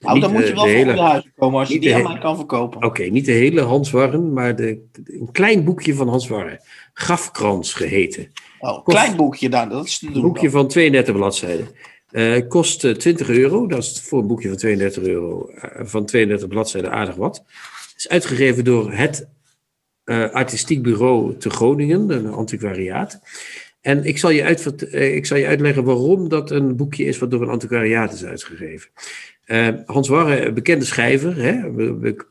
Nou, dan moet je wel voor de huis komen als je die aan mij kan verkopen. Oké, niet de hele Hans Warren, maar de, een klein boekje van Hans Warren. Grafkrans geheten. Oh, klein boekje dan, dat is te doen. Een boekje van 32 bladzijden. Uh, kost 20 eh, euro, dat is voor een boekje van 32 euro, uh, van 32 bladzijden aardig wat. is uitgegeven door het Artistiek Bureau te Groningen, een antiquariaat. En ik zal, je uit, ik zal je uitleggen waarom dat een boekje is wat door een antiquariaat is uitgegeven. Uh, Hans Warre, bekende schrijver, hè?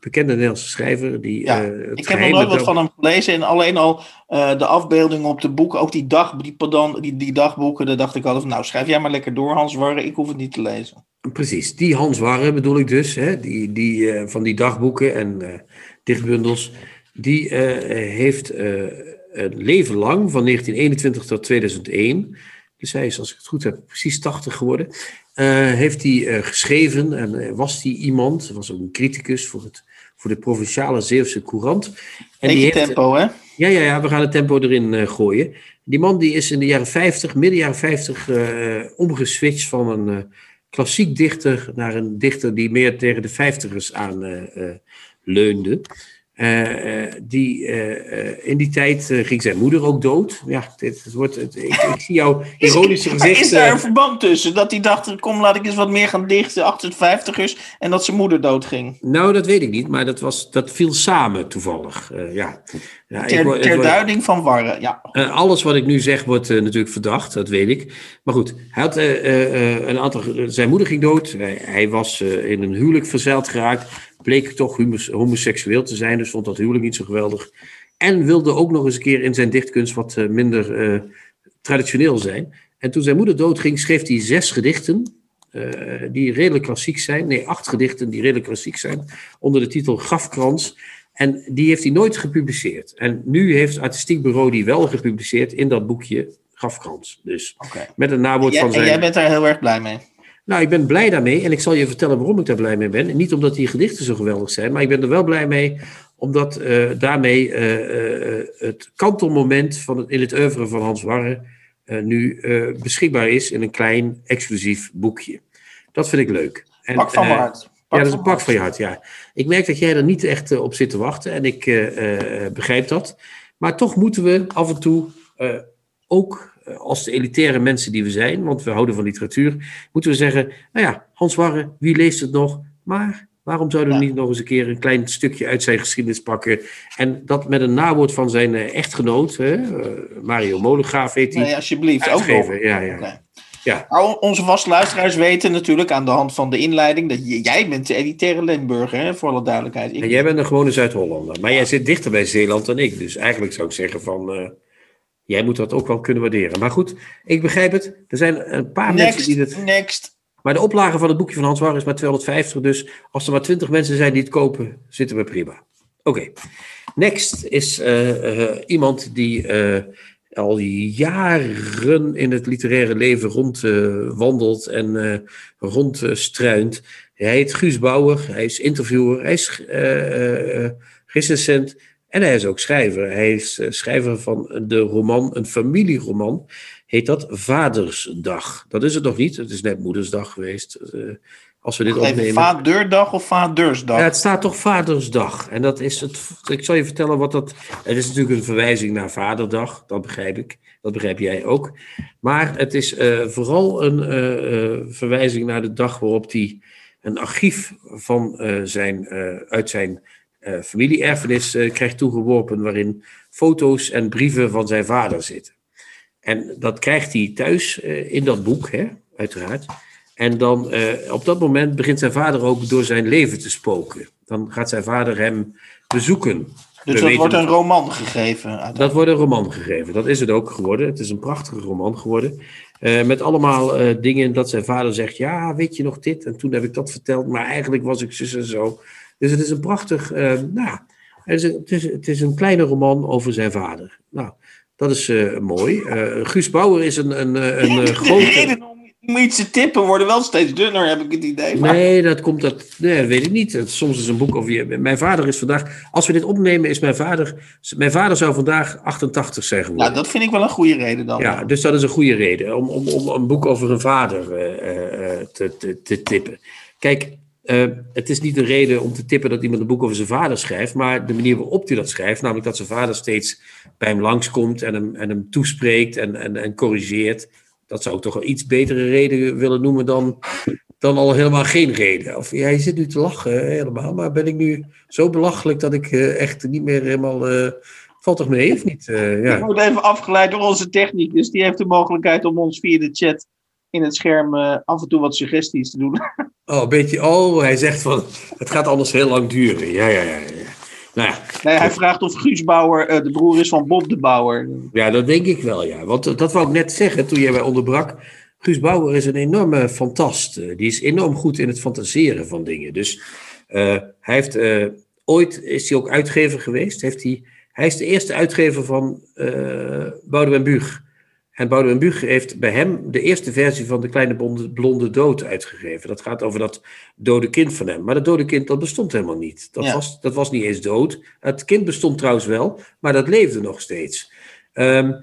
bekende Nederlandse schrijver. Die, ja, uh, ik heb nog nooit wat van hem gelezen en alleen al uh, de afbeeldingen op de boeken, ook die, dag, die, pardon, die, die dagboeken, daar dacht ik altijd van, nou schrijf jij maar lekker door Hans Warre, ik hoef het niet te lezen. Precies, die Hans Warre bedoel ik dus, hè? Die, die, van die dagboeken en dichtbundels, die heeft een leven lang, van 1921 tot 2001 dus hij is, als ik het goed heb, precies 80 geworden. heeft hij geschreven en was hij iemand, was ook een criticus voor, het, voor de provinciale Zeeuwse Courant. En die tempo, hè? Ja, ja, ja, we gaan het tempo erin gooien. Die man die is in de jaren 50, midden jaren 50, omgeswitcht van een klassiek dichter naar een dichter die meer tegen de vijftigers aan leunde. Uh, die, uh, in die tijd ging zijn moeder ook dood. Ja, dit, het wordt, het, ik, ik, zie jouw ironische gezicht. Is daar een verband tussen? Dat hij dacht, kom laat ik eens wat meer gaan dichten achter het vijftigers en dat zijn moeder doodging? Nou, dat weet ik niet, maar dat, was, dat viel samen toevallig. ja. Ja, ter, ik, ter duiding van warren, ja. alles wat ik nu zeg wordt natuurlijk verdacht, dat weet ik. Maar goed, hij had, een aantal, zijn moeder ging dood. Hij, hij was in een huwelijk verzeild geraakt bleek toch homoseksueel te zijn, dus vond dat huwelijk niet zo geweldig. En wilde ook nog eens een keer in zijn dichtkunst wat eh, minder uh, traditioneel zijn. En toen zijn moeder doodging, schreef hij zes gedichten, uh, die redelijk klassiek zijn. Nee, acht gedichten die redelijk klassiek zijn, onder de titel Grafkrans. En die heeft hij nooit gepubliceerd. En nu heeft het artistiek bureau die wel gepubliceerd in dat boekje Grafkrans. Dus okay. met een nawoord van zijn... En jij bent daar heel erg blij mee? Nou, ik ben blij daarmee en ik zal je vertellen waarom ik daar blij mee ben. Niet omdat die gedichten zo geweldig zijn, maar ik ben er wel blij mee omdat uh, daarmee uh, uh, het kantelmoment van het, in het oeuvre van Hans Warre nu beschikbaar is in een klein exclusief boekje. Dat vind ik leuk. En, pak van mijn hart. ja, dat is een pak van je hart, ja. Ik merk dat jij er niet echt op zit te wachten en ik begrijp dat. Maar toch moeten we af en toe ook eh, als de elitaire mensen die we zijn, want we houden van literatuur, moeten we zeggen, nou ja, Hans Warre, wie leest het nog? Maar waarom zouden we niet nog eens een keer een klein stukje uit zijn geschiedenis pakken en dat met een nawoord van zijn eh, echtgenoot, hè, eh, Mario Molengraaf heet hij, nee, alsjeblieft, uitgeven. Ook ja, ja. Ja. onze vaste luisteraars weten natuurlijk aan de hand van de inleiding dat jij bent de elitaire Limburger, hè, voor alle duidelijkheid. Ik... En jij bent een gewone Zuid-Hollander. Maar jij zit dichter bij Zeeland dan ik. Dus eigenlijk zou ik zeggen van jij moet dat ook wel kunnen waarderen. Maar goed, ik begrijp het. Er zijn een paar mensen die het. Next. Maar de oplage van het boekje van Hans War is maar 250. Dus als er maar 20 mensen zijn die het kopen, zitten we prima. Oké. Next is uh, uh, iemand die uh, al jaren in het literaire leven rondwandelt en rondstruint. hij heet Guus Bauer. Hij is interviewer. Hij is recensent. En hij is ook schrijver. Hij is eh, schrijver van de roman, een familieroman, heet dat Vadersdag. Dat is het nog niet, het is net Moedersdag geweest. Uh, als we dit Even opnemen. Vaderdag of Vadersdag? Ja, het staat toch Vadersdag. En dat is het. Ik zal je vertellen wat dat. Het is natuurlijk een verwijzing naar Vaderdag, dat begrijp ik. Dat begrijp jij ook. Maar het is uh, vooral een verwijzing naar de dag waarop hij een archief van zijn, uit zijn uh, familieerfenis uh, krijgt toegeworpen, waarin foto's en brieven van zijn vader zitten. En dat krijgt hij thuis uh, in dat boek, hè, uiteraard. En dan op dat moment begint zijn vader ook door zijn leven te spoken. Dan gaat zijn vader hem bezoeken. Dus dat wordt een roman gegeven? Dat wordt een roman gegeven. Dat is het ook geworden. Het is een prachtige roman geworden. met allemaal dingen dat zijn vader zegt: Ja, weet je nog dit? En toen heb ik dat verteld, maar eigenlijk was ik zus en zo. Dus het is een prachtig, uh, nou, het is, het, is, het is, een kleine roman over zijn vader. Nou, dat is uh, mooi. Uh, Guus Bauer is een, een, een grote... om iets te tippen worden wel steeds dunner, heb ik het idee. Maar... Nee, dat komt dat. Nee, dat weet ik niet. Soms is een boek over je. Mijn vader is vandaag. Als we dit opnemen, is mijn vader. Mijn vader zou vandaag 88 zijn geworden. Ja, dat vind ik wel een goede reden dan. Ja, dus dat is een goede reden om, om, om een boek over een vader uh, te, te, te tippen. Kijk, uh, het is niet een reden om te tippen dat iemand een boek over zijn vader schrijft, maar de manier waarop hij dat schrijft, namelijk dat zijn vader steeds bij hem langskomt en hem, en hem toespreekt en, en, en corrigeert, dat zou ik toch wel iets betere reden willen noemen dan, dan al helemaal geen reden. Of ja, je zit nu te lachen helemaal, maar ben ik nu zo belachelijk dat ik uh, echt niet meer helemaal. Uh, valt toch mee of niet? Uh, ja. Ik word even afgeleid door onze technicus. Die heeft de mogelijkheid om ons via de chat in het scherm af en toe wat suggesties te doen. Oh, een beetje. Oh, hij zegt van. Het gaat anders heel lang duren. Ja, ja, ja. ja. Nou ja. Nee, hij vraagt of Guus Bauer uh, de broer is van Bob de Bauer. Ja, dat denk ik wel, ja. Want dat wou ik net zeggen toen jij mij onderbrak. Guus Bauer is een enorme fantast. Eh, die is enorm goed in het fantaseren van dingen. Dus uh, hij heeft. Uh, ooit is hij ook uitgever geweest. Heeft hij, hij is de eerste uitgever van uh, Boudewijn Buug. En Boudewijn Buug heeft bij hem de eerste versie van de kleine blonde, blonde dood uitgegeven. Dat gaat over dat dode kind van hem. Maar dat dode kind, dat bestond helemaal niet. Dat, was, dat was niet eens dood. Het kind bestond trouwens wel, maar dat leefde nog steeds. Um,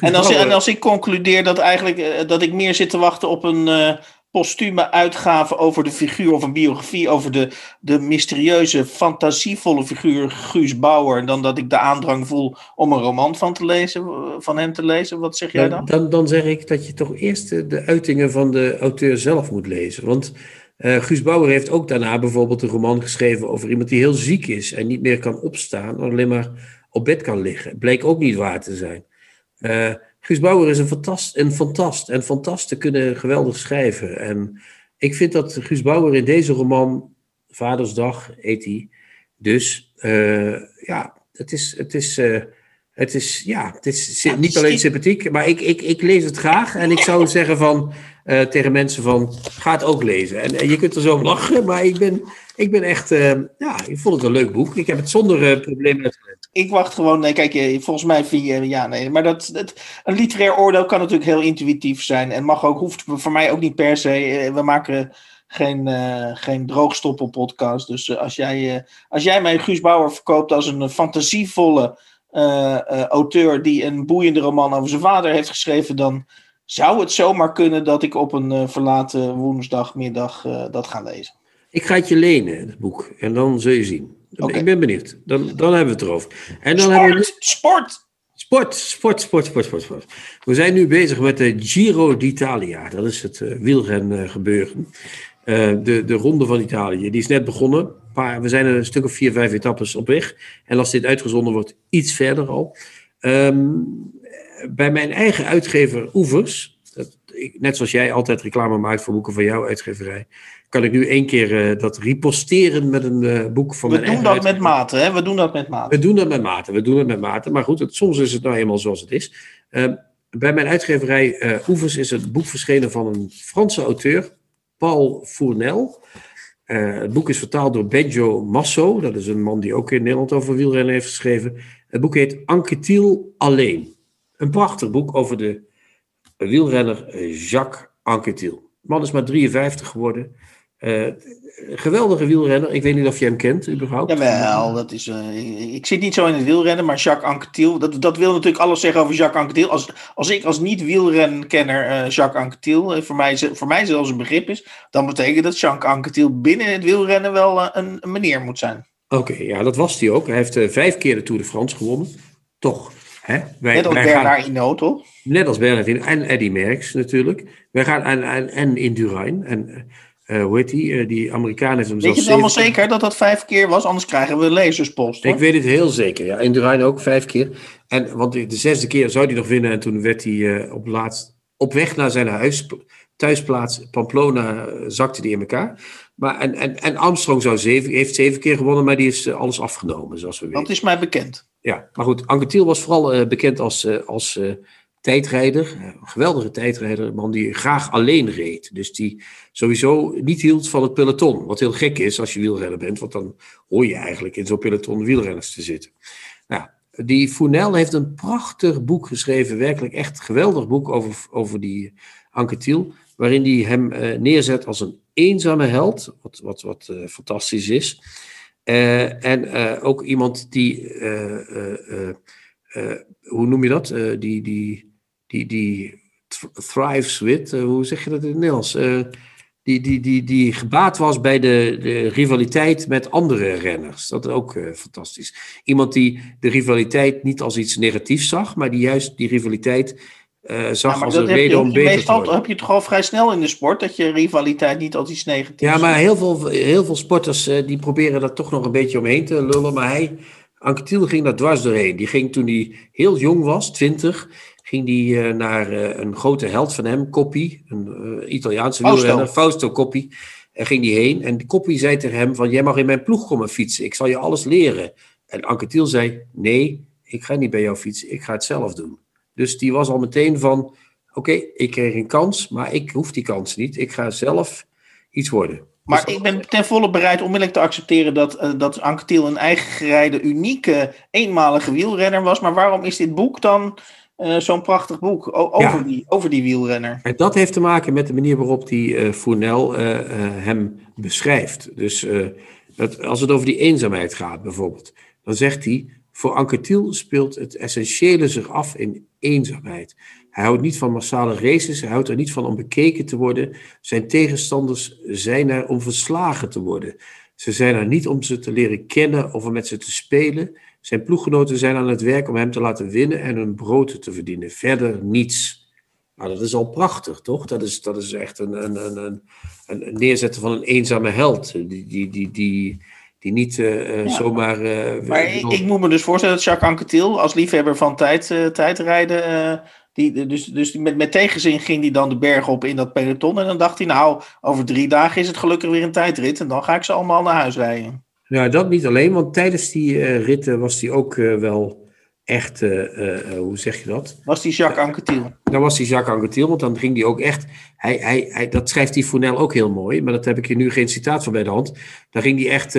en, als, en als ik concludeer dat, eigenlijk, dat ik meer zit te wachten op een, uh, postume uitgave over de figuur of een biografie over de, de mysterieuze, fantasievolle figuur Guus Bauer, dan dat ik de aandrang voel om een roman van, te lezen, van hem te lezen. Wat zeg jij dan? Dan, dan zeg ik dat je toch eerst de uitingen van de auteur zelf moet lezen. Want uh, Guus Bauer heeft ook daarna bijvoorbeeld een roman geschreven over iemand die heel ziek is en niet meer kan opstaan, alleen maar op bed kan liggen. Bleek ook niet waar te zijn. Uh, Guus Bauer is een fantast, een fantast. En fantasten kunnen geweldig schrijven. En ik vind dat Guus Bauer in deze roman, Vadersdag heet hij, dus uh, ja, het is, het is, uh, het is, ja, het is niet alleen sympathiek, maar ik, ik, ik lees het graag. En ik zou zeggen van, uh, tegen mensen van, ga het ook lezen. En, en je kunt er zo om lachen, maar ik ben, ik ben echt, ja, ik vond het een leuk boek. Ik heb het zonder probleem uitgelezen ik wacht gewoon. Nee, kijk, volgens mij vind je. Ja, nee. Maar dat, een literair oordeel kan natuurlijk heel intuïtief zijn. En mag ook, hoeft voor mij ook niet per se. Eh, we maken geen, uh, geen droogstoppel-podcast. Dus uh, als, jij, uh, als jij mij Guus Bauer verkoopt als een fantasievolle auteur. die een boeiende roman over zijn vader heeft geschreven. dan zou het zomaar kunnen dat ik op een verlaten woensdagmiddag dat ga lezen. Ik ga het je lenen, het boek. En dan zul je zien. Ik ben benieuwd. Dan, dan hebben we het erover. En dan sport, hebben we... sport! Sport, sport, sport, sport, sport, sport. We zijn nu bezig met de Giro d'Italia. Dat is het uh, wielren gebeuren. Uh, de, de ronde van Italië. Die is net begonnen. Maar we zijn er een stuk of vier, vijf etappes op weg. En als dit uitgezonden wordt, iets verder al. Um, bij mijn eigen uitgever Oevers, dat, ik, net zoals jij altijd reclame maakt voor boeken van jouw uitgeverij, kan ik nu één keer uh, dat riposteren met een uh, boek van We mijn doen dat met mate, hè? We doen dat met mate. We doen dat met mate, we doen het met mate. Maar goed, het, soms is het nou eenmaal zoals het is. Uh, bij mijn uitgeverij Oevers is het boek verschenen van een Franse auteur, Paul Fournel. het boek is vertaald door Benjo Masso. Dat is een man die ook in Nederland over wielrennen heeft geschreven. Het boek heet Anquetil Alleen. Een prachtig boek over de wielrenner Jacques Anquetil. De man is maar 53 geworden. Uh, geweldige wielrenner. Ik weet niet of je hem kent, überhaupt. Jawel, dat is, uh, ik zit niet zo in het wielrennen, maar Jacques Anquetil, dat, dat wil natuurlijk alles zeggen over Jacques Anquetil. Als, als ik als niet-wielrenkenner uh, Jacques Anquetil voor, mij, voor mij zelfs een begrip is, dan betekent dat Jacques Anquetil binnen het wielrennen wel een, een meneer moet zijn. Oké, okay, ja, dat was hij ook. Hij heeft vijf keer de Tour de France gewonnen. Toch. Hè? Wij, Net als Bernard gaan, Hinault, toch? Net als Bernard Hinault en Eddy Merckx natuurlijk. Wij gaan en, en, en Indurain. En uh, hoe heet die? Uh, die Amerikaan heeft hem Weet je het allemaal zeker dat dat vijf keer was? Anders krijgen we lezerspost. Hoor. Ik weet het heel zeker, ja. In Durijn ook vijf keer. En, want de zesde keer zou hij nog winnen. En toen werd hij uh, op, laatst, op weg naar zijn huis, thuisplaats Pamplona zakte hij in elkaar. Maar, en, en, en Armstrong zou zeven, heeft zeven keer gewonnen, maar die is alles afgenomen, zoals we weten. Dat is mij bekend. Ja, maar goed, Anquetil was vooral bekend als, als tijdrijder, een geweldige tijdrijder, een man die graag alleen reed. Dus die sowieso niet hield van het peloton. Wat heel gek is als je wielrenner bent, want dan hoor je eigenlijk in zo'n peloton wielrenners te zitten. Nou, die Fournel heeft een prachtig boek geschreven, werkelijk echt geweldig boek over, over die Anquetil, waarin hij hem uh, neerzet als een eenzame held, wat, wat, wat uh, fantastisch is. En ook iemand die, hoe noem je dat? die, die die, die thrives with, uh, hoe zeg je dat in het Nederlands? Uh, die, die, die, die gebaat was bij de, de rivaliteit met andere renners. Dat is ook uh, fantastisch. Iemand die de rivaliteit niet als iets negatiefs zag, maar die juist die rivaliteit zag ja, als een reden om beter meestal, te worden. heb je toch al vrij snel in de sport, dat je rivaliteit niet als iets negatiefs Ja, maar heel veel, heel veel sporters die proberen daar toch nog een beetje omheen te lullen. Maar hij, Anquetil ging daar dwars doorheen. Die ging toen hij heel jong was, twintig ging hij uh, naar uh, een grote held van hem, Coppi, een uh, Italiaanse wielrenner, Fausto Coppi. En ging die heen en Coppi zei tegen hem van, jij mag in mijn ploeg komen fietsen, ik zal je alles leren. En Anquetil zei, nee, ik ga niet bij jou fietsen, ik ga het zelf doen. Dus die was al meteen van, oké, okay, ik kreeg een kans, maar ik hoef die kans niet, ik ga zelf iets worden. Maar dus ik ben ten volle bereid onmiddellijk te accepteren dat, uh, dat Anquetil een eigen gerijde, unieke, eenmalige wielrenner was. Maar waarom is dit boek dan zo'n prachtig boek over, die, over die wielrenner. En dat heeft te maken met de manier waarop die uh, Fournel hem beschrijft. Dus dat, als het over die eenzaamheid gaat bijvoorbeeld, dan zegt hij, voor Anquetil speelt het essentiële zich af in eenzaamheid. Hij houdt niet van massale races, hij houdt er niet van om bekeken te worden. Zijn tegenstanders zijn er om verslagen te worden. Ze zijn er niet om ze te leren kennen of om met ze te spelen. Zijn ploeggenoten zijn aan het werk om hem te laten winnen en hun brood te verdienen. Verder niets. Nou, dat is al prachtig, toch? Dat is, dat is echt een, een, een, een, neerzetten van een eenzame held. Die, die, die, die, die niet uh, zomaar. Uh, maar ik, ik, moet me dus voorstellen dat Jacques Anquetil, als liefhebber van tijd, tijdrijden, die, dus dus met, met tegenzin ging hij dan de berg op in dat peloton. En dan dacht hij, nou, over drie dagen is het gelukkig weer een tijdrit. En dan ga ik ze allemaal naar huis rijden. Ja, dat niet alleen, want tijdens die uh, ritten was hij ook uh, wel echt, uh, hoe zeg je dat? Was die Jacques Anquetil? Dan was die Jacques Anquetil, want dan ging hij ook echt, hij, hij, hij, dat schrijft die Fournel ook heel mooi, maar dat heb ik hier nu geen citaat van bij de hand. Dan ging hij echt,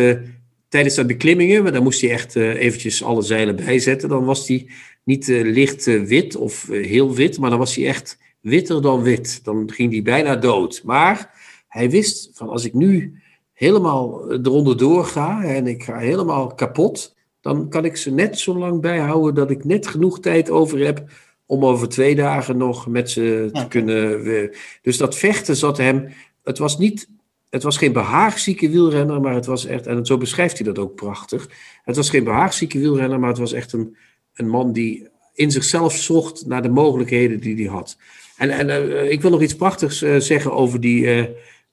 tijdens de beklimmingen, maar dan moest hij echt eventjes alle zeilen bijzetten, dan was hij niet licht wit of heel wit, maar dan was hij echt witter dan wit. Dan ging hij bijna dood. Maar hij wist van als ik nu helemaal eronder doorga en ik ga helemaal kapot, dan kan ik ze net zo lang bijhouden dat ik net genoeg tijd over heb om over twee dagen nog met ze te kunnen. Dus dat vechten zat hem. Het was niet. Het was geen behaagzieke wielrenner, maar het was echt. En zo beschrijft hij dat ook prachtig. Het was geen behaagzieke wielrenner, maar het was echt een, een man die in zichzelf zocht naar de mogelijkheden die hij had. En, en uh, ik wil nog iets prachtigs uh, zeggen over die. Uh,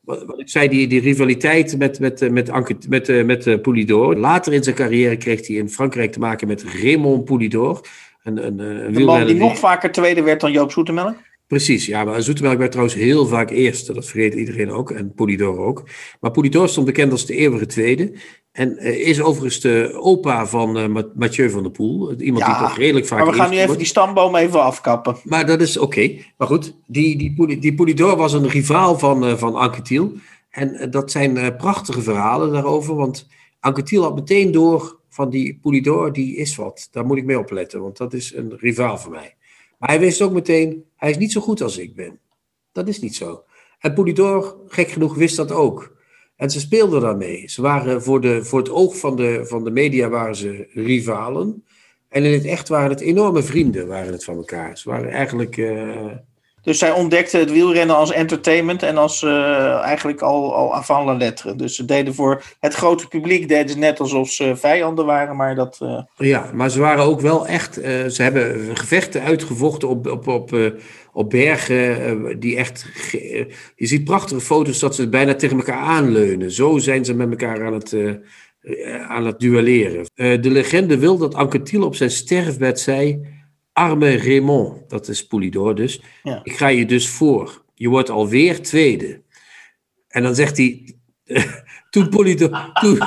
wat ik zei, die, die rivaliteit met, met, met, Anke, met, met Poulidor. Later in zijn carrière kreeg hij in Frankrijk te maken met Raymond Poulidor. Een, een, een man die nog vaker tweede werd dan Joop Zoetemelk? Precies, ja, maar Zoetemelk werd trouwens heel vaak eerste. Dat vergeet iedereen ook. En Poulidor ook. Maar Poulidor stond bekend als de eeuwige tweede. En uh, is overigens de opa van uh, Mathieu van der Poel. Iemand die toch redelijk vaak. Maar we gaan nu even die stamboom even afkappen. Maar dat is oké. Okay. Maar goed, die, die, die Poulidor was een rivaal van, uh, van Anquetil. En dat zijn prachtige verhalen daarover. Want Anquetil had meteen door van die Poulidor, die is wat. Daar moet ik mee opletten, want dat is een rivaal van mij. Maar hij wist ook meteen, hij is niet zo goed als ik ben. Dat is niet zo. En Poulidor, gek genoeg, wist dat ook. En ze speelden daarmee. Ze waren voor, de, voor het oog van de, van de media waren ze rivalen. En in het echt waren het enorme vrienden waren het van elkaar. Ze waren eigenlijk... Uh... Dus zij ontdekten het wielrennen als entertainment en als uh, eigenlijk al, al avant la lettre. Dus ze deden voor het grote publiek deden ze net alsof ze vijanden waren, maar dat... Uh... Ja, maar ze waren ook wel echt... ze hebben gevechten uitgevochten op, op, op op bergen eh, die echt. Eh, je ziet prachtige foto's dat ze bijna tegen elkaar aanleunen. Zo zijn ze met elkaar aan het, uh, aan het duelleren. de legende wil dat Anquetil op zijn sterfbed zei: Arme Raymond, dat is Poulidor dus. Ik ga je dus voor. Je wordt alweer tweede. En dan zegt hij. toen Poulidor, toen,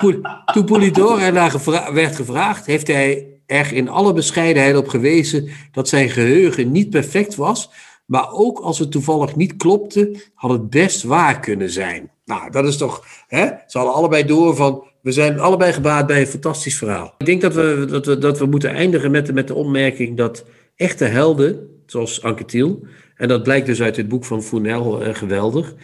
toen, toen Poulidor ernaar werd gevraagd, heeft hij er in alle bescheidenheid op gewezen dat zijn geheugen niet perfect was, maar ook als het toevallig niet klopte, had het best waar kunnen zijn. Nou, dat is toch, hè? ze hadden allebei door van, we zijn allebei gebaat bij een fantastisch verhaal. Ik denk dat we, dat we, dat we moeten eindigen met, de, met de opmerking dat echte helden, zoals Anquetil, en dat blijkt dus uit het boek van Fournel eh, geweldig,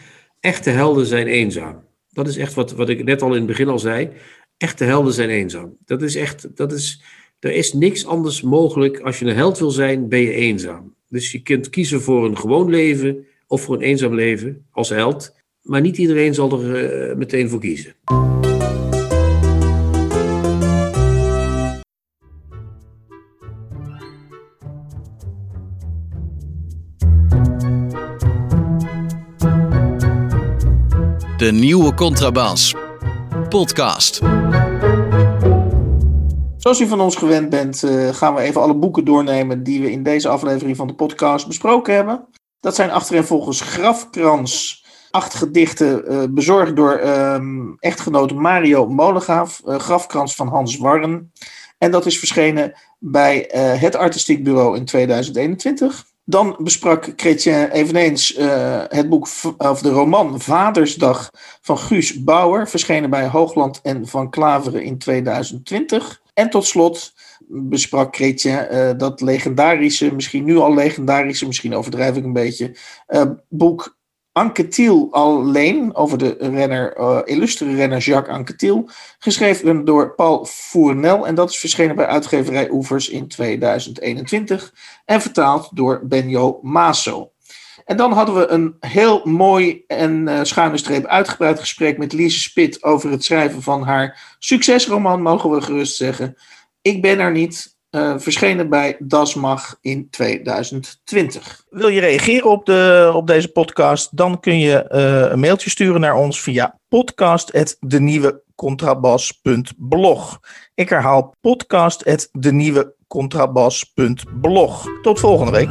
echte helden zijn eenzaam. Dat is echt wat, wat ik net al in het begin al zei. Echte helden zijn eenzaam. Dat is echt, dat is, er is niks anders mogelijk. Als je een held wil zijn, ben je eenzaam. Dus je kunt kiezen voor een gewoon leven of voor een eenzaam leven als held. Maar niet iedereen zal er uh, meteen voor kiezen. De nieuwe Contrabas. Podcast. Zoals u van ons gewend bent, uh, gaan we even alle boeken doornemen die we in deze aflevering van de podcast besproken hebben. Dat zijn achtereenvolgens Grafkrans, acht gedichten uh, bezorgd door um, echtgenoot Mario Molegaaf, uh, Grafkrans van Hans Warren. En dat is verschenen bij het Artistiek Bureau in 2021. Dan besprak Chrétien eveneens het boek of de roman Vadersdag van Guus Bauer, verschenen bij Hoogland en Van Klaveren in 2020. En tot slot besprak Chrétien uh, dat legendarische, misschien nu al legendarische, misschien overdrijf ik een beetje, uh, boek Anquetil alleen, over de renner, uh, illustere renner Jacques Anquetil, geschreven door Paul Fournel en dat is verschenen bij uitgeverij Oevers in 2021 en vertaald door Benjo Maso. En dan hadden we een heel mooi en uh, schuine streep uitgebreid gesprek met Lise Spit over het schrijven van haar succesroman, mogen we gerust zeggen. Ik ben er niet, uh, verschenen bij Das Mag in 2020. Wil je reageren op, de, op deze podcast? Dan kun je uh, een mailtje sturen naar ons via podcast.denieuwecontrabas.blog. Ik herhaal podcast.denieuwecontrabas.blog. Tot volgende week.